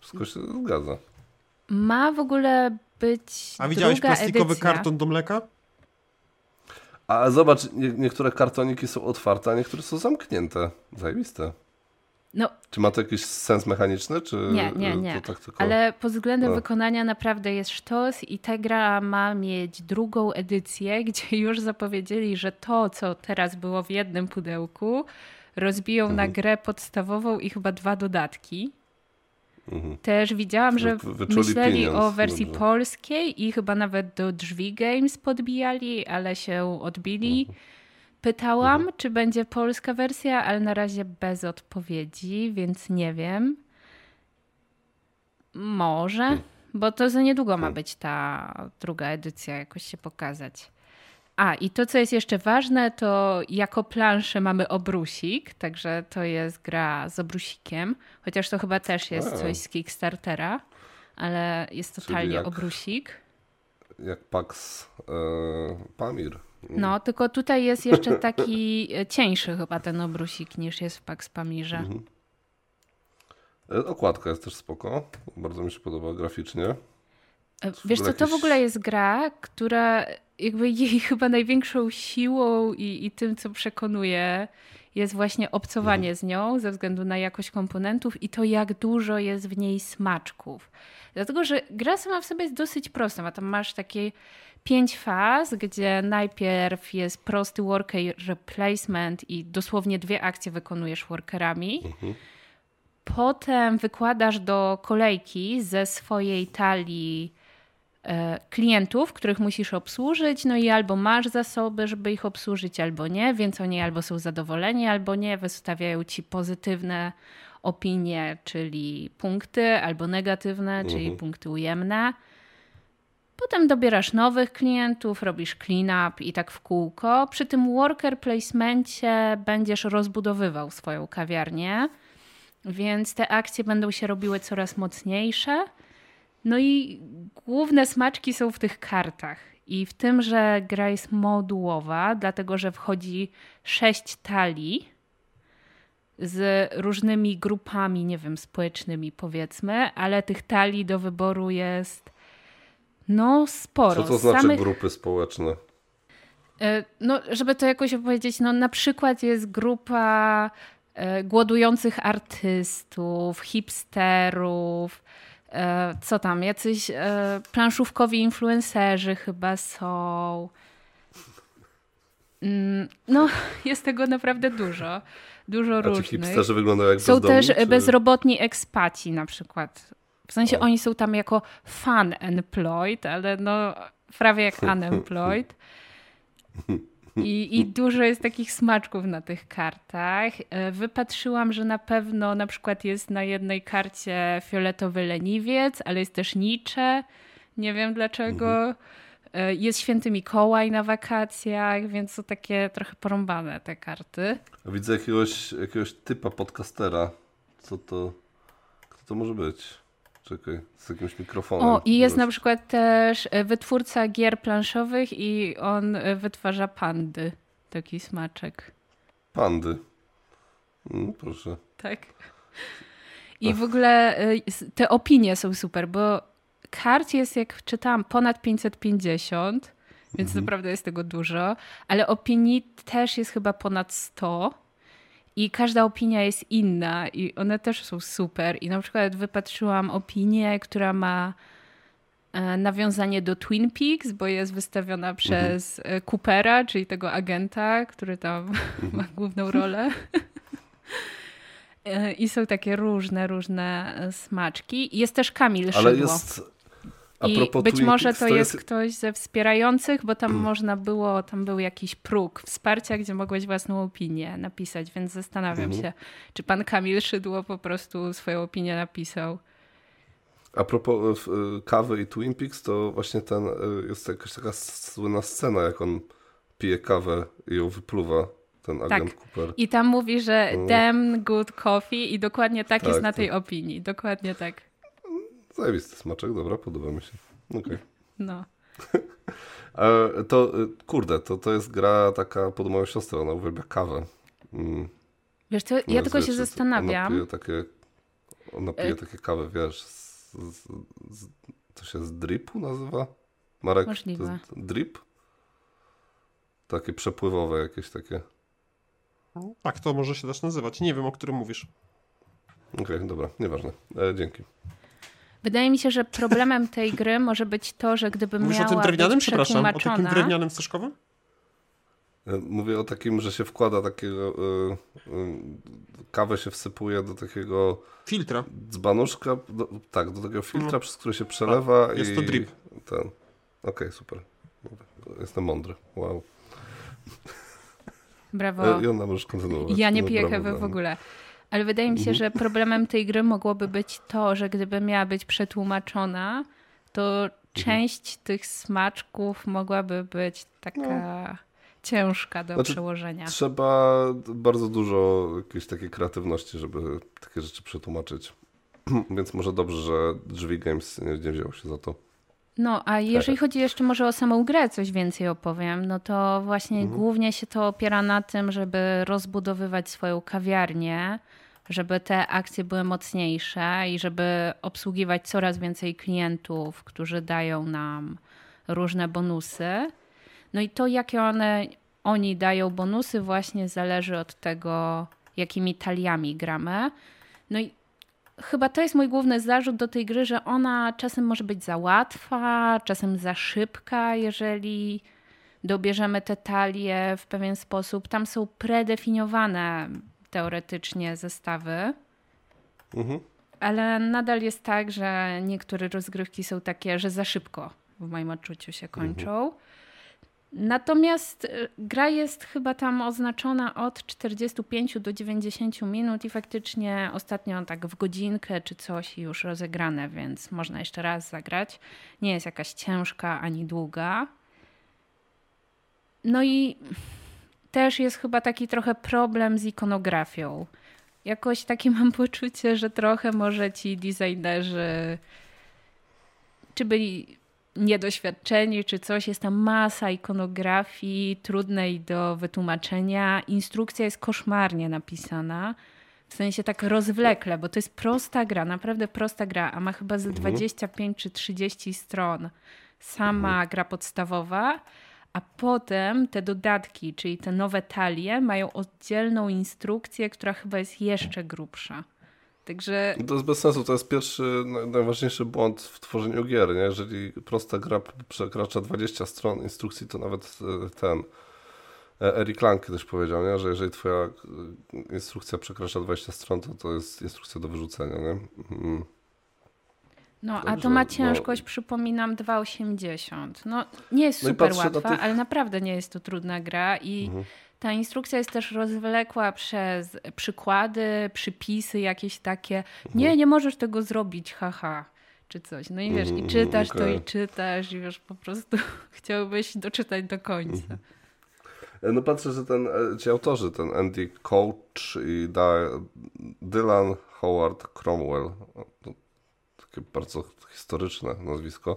wszystko się zgadza. Ma w ogóle być A widziałeś plastikowy edycja. karton do mleka? A zobacz, nie, niektóre kartoniki są otwarte, a niektóre są zamknięte. Zajebiste. No, czy ma to jakiś sens mechaniczny, czy Nie, nie, nie. Tak tylko... Ale pod względem no. wykonania naprawdę jest sztos i ta gra ma mieć drugą edycję, gdzie już zapowiedzieli, że to, co teraz było w jednym pudełku, rozbiją mhm. na grę podstawową i chyba dwa dodatki. Mhm. Też widziałam, że myśleli pieniądz. o wersji Dobrze. polskiej i chyba nawet do drzwi games podbijali, ale się odbili. Mhm. Pytałam, mhm. czy będzie polska wersja, ale na razie bez odpowiedzi, więc nie wiem. Może, mhm. bo to za niedługo ma być ta druga edycja, jakoś się pokazać. A, i to, co jest jeszcze ważne, to jako planszę mamy obrusik, także to jest gra z obrusikiem, chociaż to chyba też jest coś z Kickstartera, ale jest totalnie jak, obrusik. Jak Pax e, Pamir. No, tylko tutaj jest jeszcze taki cieńszy chyba ten obrusik niż jest w Pax Pamirze. Mhm. E, okładka jest też spoko, bardzo mi się podoba graficznie. E, wiesz co, to w ogóle jest gra, która jakby jej chyba największą siłą i, i tym, co przekonuje, jest właśnie obcowanie mhm. z nią ze względu na jakość komponentów i to, jak dużo jest w niej smaczków. Dlatego, że gra sama w sobie jest dosyć prosta. A tam masz takie pięć faz, gdzie najpierw jest prosty worker replacement i dosłownie dwie akcje wykonujesz workerami. Mhm. Potem wykładasz do kolejki ze swojej talii klientów, których musisz obsłużyć, no i albo masz zasoby, żeby ich obsłużyć, albo nie, więc oni albo są zadowoleni, albo nie, wystawiają ci pozytywne opinie, czyli punkty, albo negatywne, mhm. czyli punkty ujemne. Potem dobierasz nowych klientów, robisz clean-up i tak w kółko. Przy tym worker placemencie będziesz rozbudowywał swoją kawiarnię, więc te akcje będą się robiły coraz mocniejsze. No i główne smaczki są w tych kartach. I w tym, że gra jest modułowa, dlatego że wchodzi sześć talii z różnymi grupami, nie wiem, społecznymi powiedzmy, ale tych talii do wyboru jest no sporo. Co to znaczy Samych... grupy społeczne? E, no, żeby to jakoś opowiedzieć, no na przykład jest grupa e, głodujących artystów, hipsterów, co tam, jacyś e, planszówkowi influencerzy chyba są. Mm, no, jest tego naprawdę dużo. Dużo A różnych. Czy hipsterzy wyglądają jak Są też czy... bezrobotni ekspaci na przykład. W sensie o. oni są tam jako fan employed, ale no prawie jak unemployed. I, I dużo jest takich smaczków na tych kartach. E, wypatrzyłam, że na pewno na przykład jest na jednej karcie fioletowy leniwiec, ale jest też Nietzsche. Nie wiem dlaczego. Mhm. E, jest święty Mikołaj na wakacjach, więc są takie trochę porąbane te karty. Widzę jakiegoś, jakiegoś typa podcastera. Co to, kto to może być? Czekaj, z jakimś mikrofonem. O, i jest na przykład też e, wytwórca gier planszowych i on e, wytwarza pandy. Taki smaczek. Pandy. Mm, proszę. Tak. I w ogóle e, te opinie są super, bo kart jest, jak czytałam, ponad 550, więc mhm. naprawdę jest tego dużo, ale opinii też jest chyba ponad 100. I każda opinia jest inna i one też są super. I na przykład wypatrzyłam opinię, która ma e, nawiązanie do Twin Peaks, bo jest wystawiona mhm. przez mhm. Coopera, czyli tego agenta, który tam mhm. ma główną rolę. E, I są takie różne, różne smaczki. Jest też Kamil Ale jest, I być może to jest... ktoś ze wspierających, bo tam można było, tam był jakiś próg wsparcia, gdzie mogłeś własną opinię napisać, więc zastanawiam mhm. się, czy pan Kamil Szydło po prostu swoją opinię napisał. A propos y, kawy i Twin Peaks, to właśnie ten, y, jest jakaś taka słynna scena, jak on pije kawę i ją wypluwa, ten agent tak. Cooper. I tam mówi, że damn good coffee i dokładnie tak, tak jest na tej tak. opinii. Dokładnie tak. Zajebisty smaczek, dobra, podoba mi się. Okej. Okay. No. to, y, kurde, to, to jest gra taka pod moją siostrę, ona uwielbia kawę. Mm. Wiesz co, ja tylko się zastanawiam. Ona pije takie, ona pije takie kawy, wiesz, z, z, to się z dripu nazywa? Marek, Możliwe. To jest drip? Takie przepływowe jakieś takie. Tak, to może się też nazywać. Nie wiem, o którym mówisz. Okej, okay, dobra, nieważne. E, dzięki. Wydaje mi się, że problemem tej gry może być to, że gdyby Mówisz miała o tym drewnianym, być przepraszam, o takim drewnianym steszkowym? E, mówię o takim, że się wkłada takiego. Yy, yy, kawę się wsypuje do takiego. Filtra. Dzbanuszka. Do, tak, do takiego filtra, no. przez który się przelewa. A, jest i, to drip. Ten. Okej, okay, super. Jestem mądry. Wow. Brawo. I ona możesz kontynuować. Ja nie no, piję kawy w ogóle. Ale wydaje mi się, mhm. że problemem tej gry mogłoby być to, że gdyby miała być przetłumaczona, to mhm. część tych smaczków mogłaby być taka no. ciężka do znaczy, przełożenia. Trzeba bardzo dużo jakiejś takiej kreatywności, żeby takie rzeczy przetłumaczyć. Więc może dobrze, że Drzwi Games nie, nie wziął się za to. No, a jeżeli chodzi jeszcze może o samą grę, coś więcej opowiem, no to właśnie mhm. głównie się to opiera na tym, żeby rozbudowywać swoją kawiarnię, żeby te akcje były mocniejsze i żeby obsługiwać coraz więcej klientów, którzy dają nam różne bonusy. No i to, jakie one, oni dają bonusy, właśnie zależy od tego, jakimi taliami gramy. No i chyba to jest mój główny zarzut do tej gry, że ona czasem może być za łatwa, czasem za szybka, jeżeli dobierzemy te talie w pewien sposób. Tam są predefiniowane teoretycznie zestawy. Mhm. Ale nadal jest tak, że niektóre rozgrywki są takie, że za szybko w moim odczuciu się kończą. Mhm. Natomiast y, gra jest chyba tam oznaczona od 45 do 90 minut i faktycznie ostatnio tak w godzinkę czy coś już rozegrane, więc można jeszcze raz zagrać. Nie jest jakaś ciężka ani długa. No i też jest chyba taki trochę problem z ikonografią. Jakoś takie mam poczucie, że trochę może ci designerzy czy byli niedoświadczeni, czy coś. Jest tam masa ikonografii trudnej do wytłumaczenia. Instrukcja jest koszmarnie napisana. W sensie tak rozwlekle, bo to jest prosta gra, naprawdę prosta gra, a ma chyba ze 25 mhm. czy 30 stron. Sama mhm. gra podstawowa, a potem te dodatki, czyli te nowe talie, mają oddzielną instrukcję, która chyba jest jeszcze grubsza. Także... To jest bez sensu, to jest pierwszy, najważniejszy błąd w tworzeniu gier. Nie? Jeżeli prosta gra przekracza 20 stron instrukcji, to nawet e, ten e, Eric Lang kiedyś powiedział, nie? że jeżeli twoja e, instrukcja przekracza 20 stron, to to jest instrukcja do wyrzucenia. Nie? Mm. No, Także, a to ma no. ciężkość, no... przypominam, 2,80. No, nie jest no super łatwa, tych... ale naprawdę nie jest to trudna gra i mhm. ta instrukcja jest też rozwlekła przez przykłady, przypisy jakieś takie. Mhm. Nie, nie możesz tego zrobić, haha. Czy coś. No i wiesz, i mhm, czytasz okay. to i czytasz i wiesz, po prostu chciałbyś doczytać do końca. Mhm. No patrzę, że ten, e, ci autorzy, ten Andy Coach i Dylan Howard Cromwell, takie bardzo historyczne nazwisko,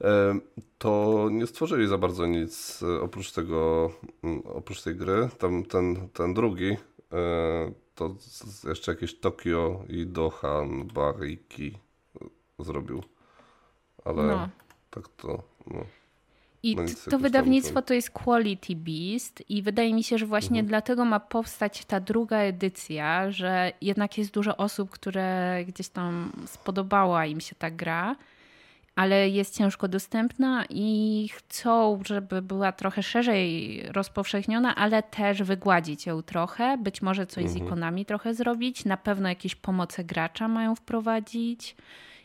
e, to nie stworzyli za bardzo nic e, oprócz tego, mm, oprócz tej gry. Tam ten, ten drugi e, to jeszcze jakieś Tokio i Dohan Bariki zrobił. Ale no. tak to. No. I no to wydawnictwo to jest Quality Beast i wydaje mi się, że właśnie mhm. dlatego ma powstać ta druga edycja, że jednak jest dużo osób, które gdzieś tam spodobała im się ta gra, ale jest ciężko dostępna i chcą, żeby była trochę szerzej rozpowszechniona, ale też wygładzić ją trochę, być może coś mhm. z ikonami trochę zrobić, na pewno jakieś pomoce gracza mają wprowadzić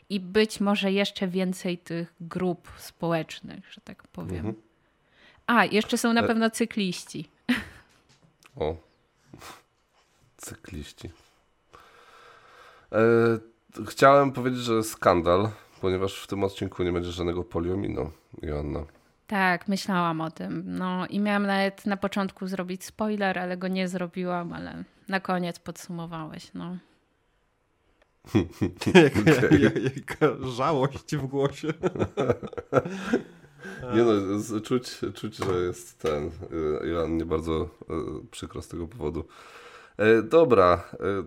i być może jeszcze więcej tych grup społecznych, że tak powiem. Mhm. A, jeszcze są na e- pewno cykliści. O, cykliści. E, chciałem powiedzieć, że skandal, ponieważ w tym odcinku nie będzie żadnego poliominu, Joanna. Tak, myślałam o tym. No i miałam nawet na początku zrobić spoiler, ale go nie zrobiłam, ale na koniec podsumowałeś, no. jaka, okay. jaka żałość w głosie. Nie no, czuć, czuć, że jest ten, Iran nie bardzo e, przykro z tego powodu. E, dobra, e,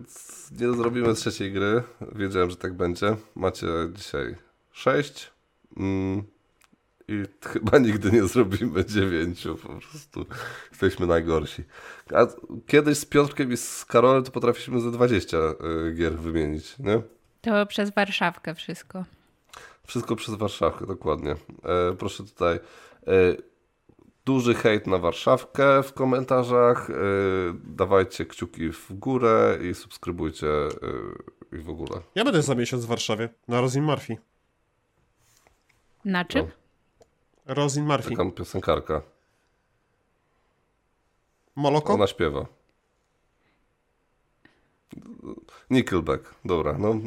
nie zrobimy trzeciej gry. Wiedziałem, że tak będzie. Macie dzisiaj sześć. I chyba nigdy nie zrobimy dziewięciu. Po prostu jesteśmy najgorsi. A kiedyś z Piotrkiem i z Karolem to potrafiliśmy ze 20 gier wymienić, nie? To przez Warszawkę wszystko. Wszystko przez Warszawkę, dokładnie. E, proszę tutaj. E, duży hejt na Warszawkę w komentarzach. E, dawajcie kciuki w górę i subskrybujcie e, i w ogóle. Ja będę za miesiąc w Warszawie na Rosin Murphy. Na czym? No. Rosin Murphy. Taka piosenkarka. Moloko? Ona śpiewa. Nickelback, dobra, no.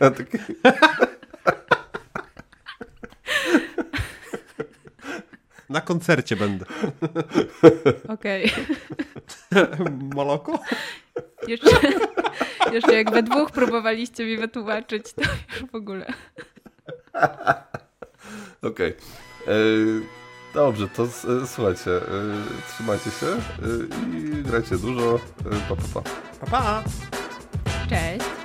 Na koncercie będę. Okej. Okay. Moloko? Jeszcze, jeszcze jak we dwóch próbowaliście mi wytłumaczyć, to już w ogóle. Okej. Okay. E, dobrze, to słuchajcie, e, trzymajcie się e, i grajcie dużo. Pa, pa, pa. Pa, pa. Cześć.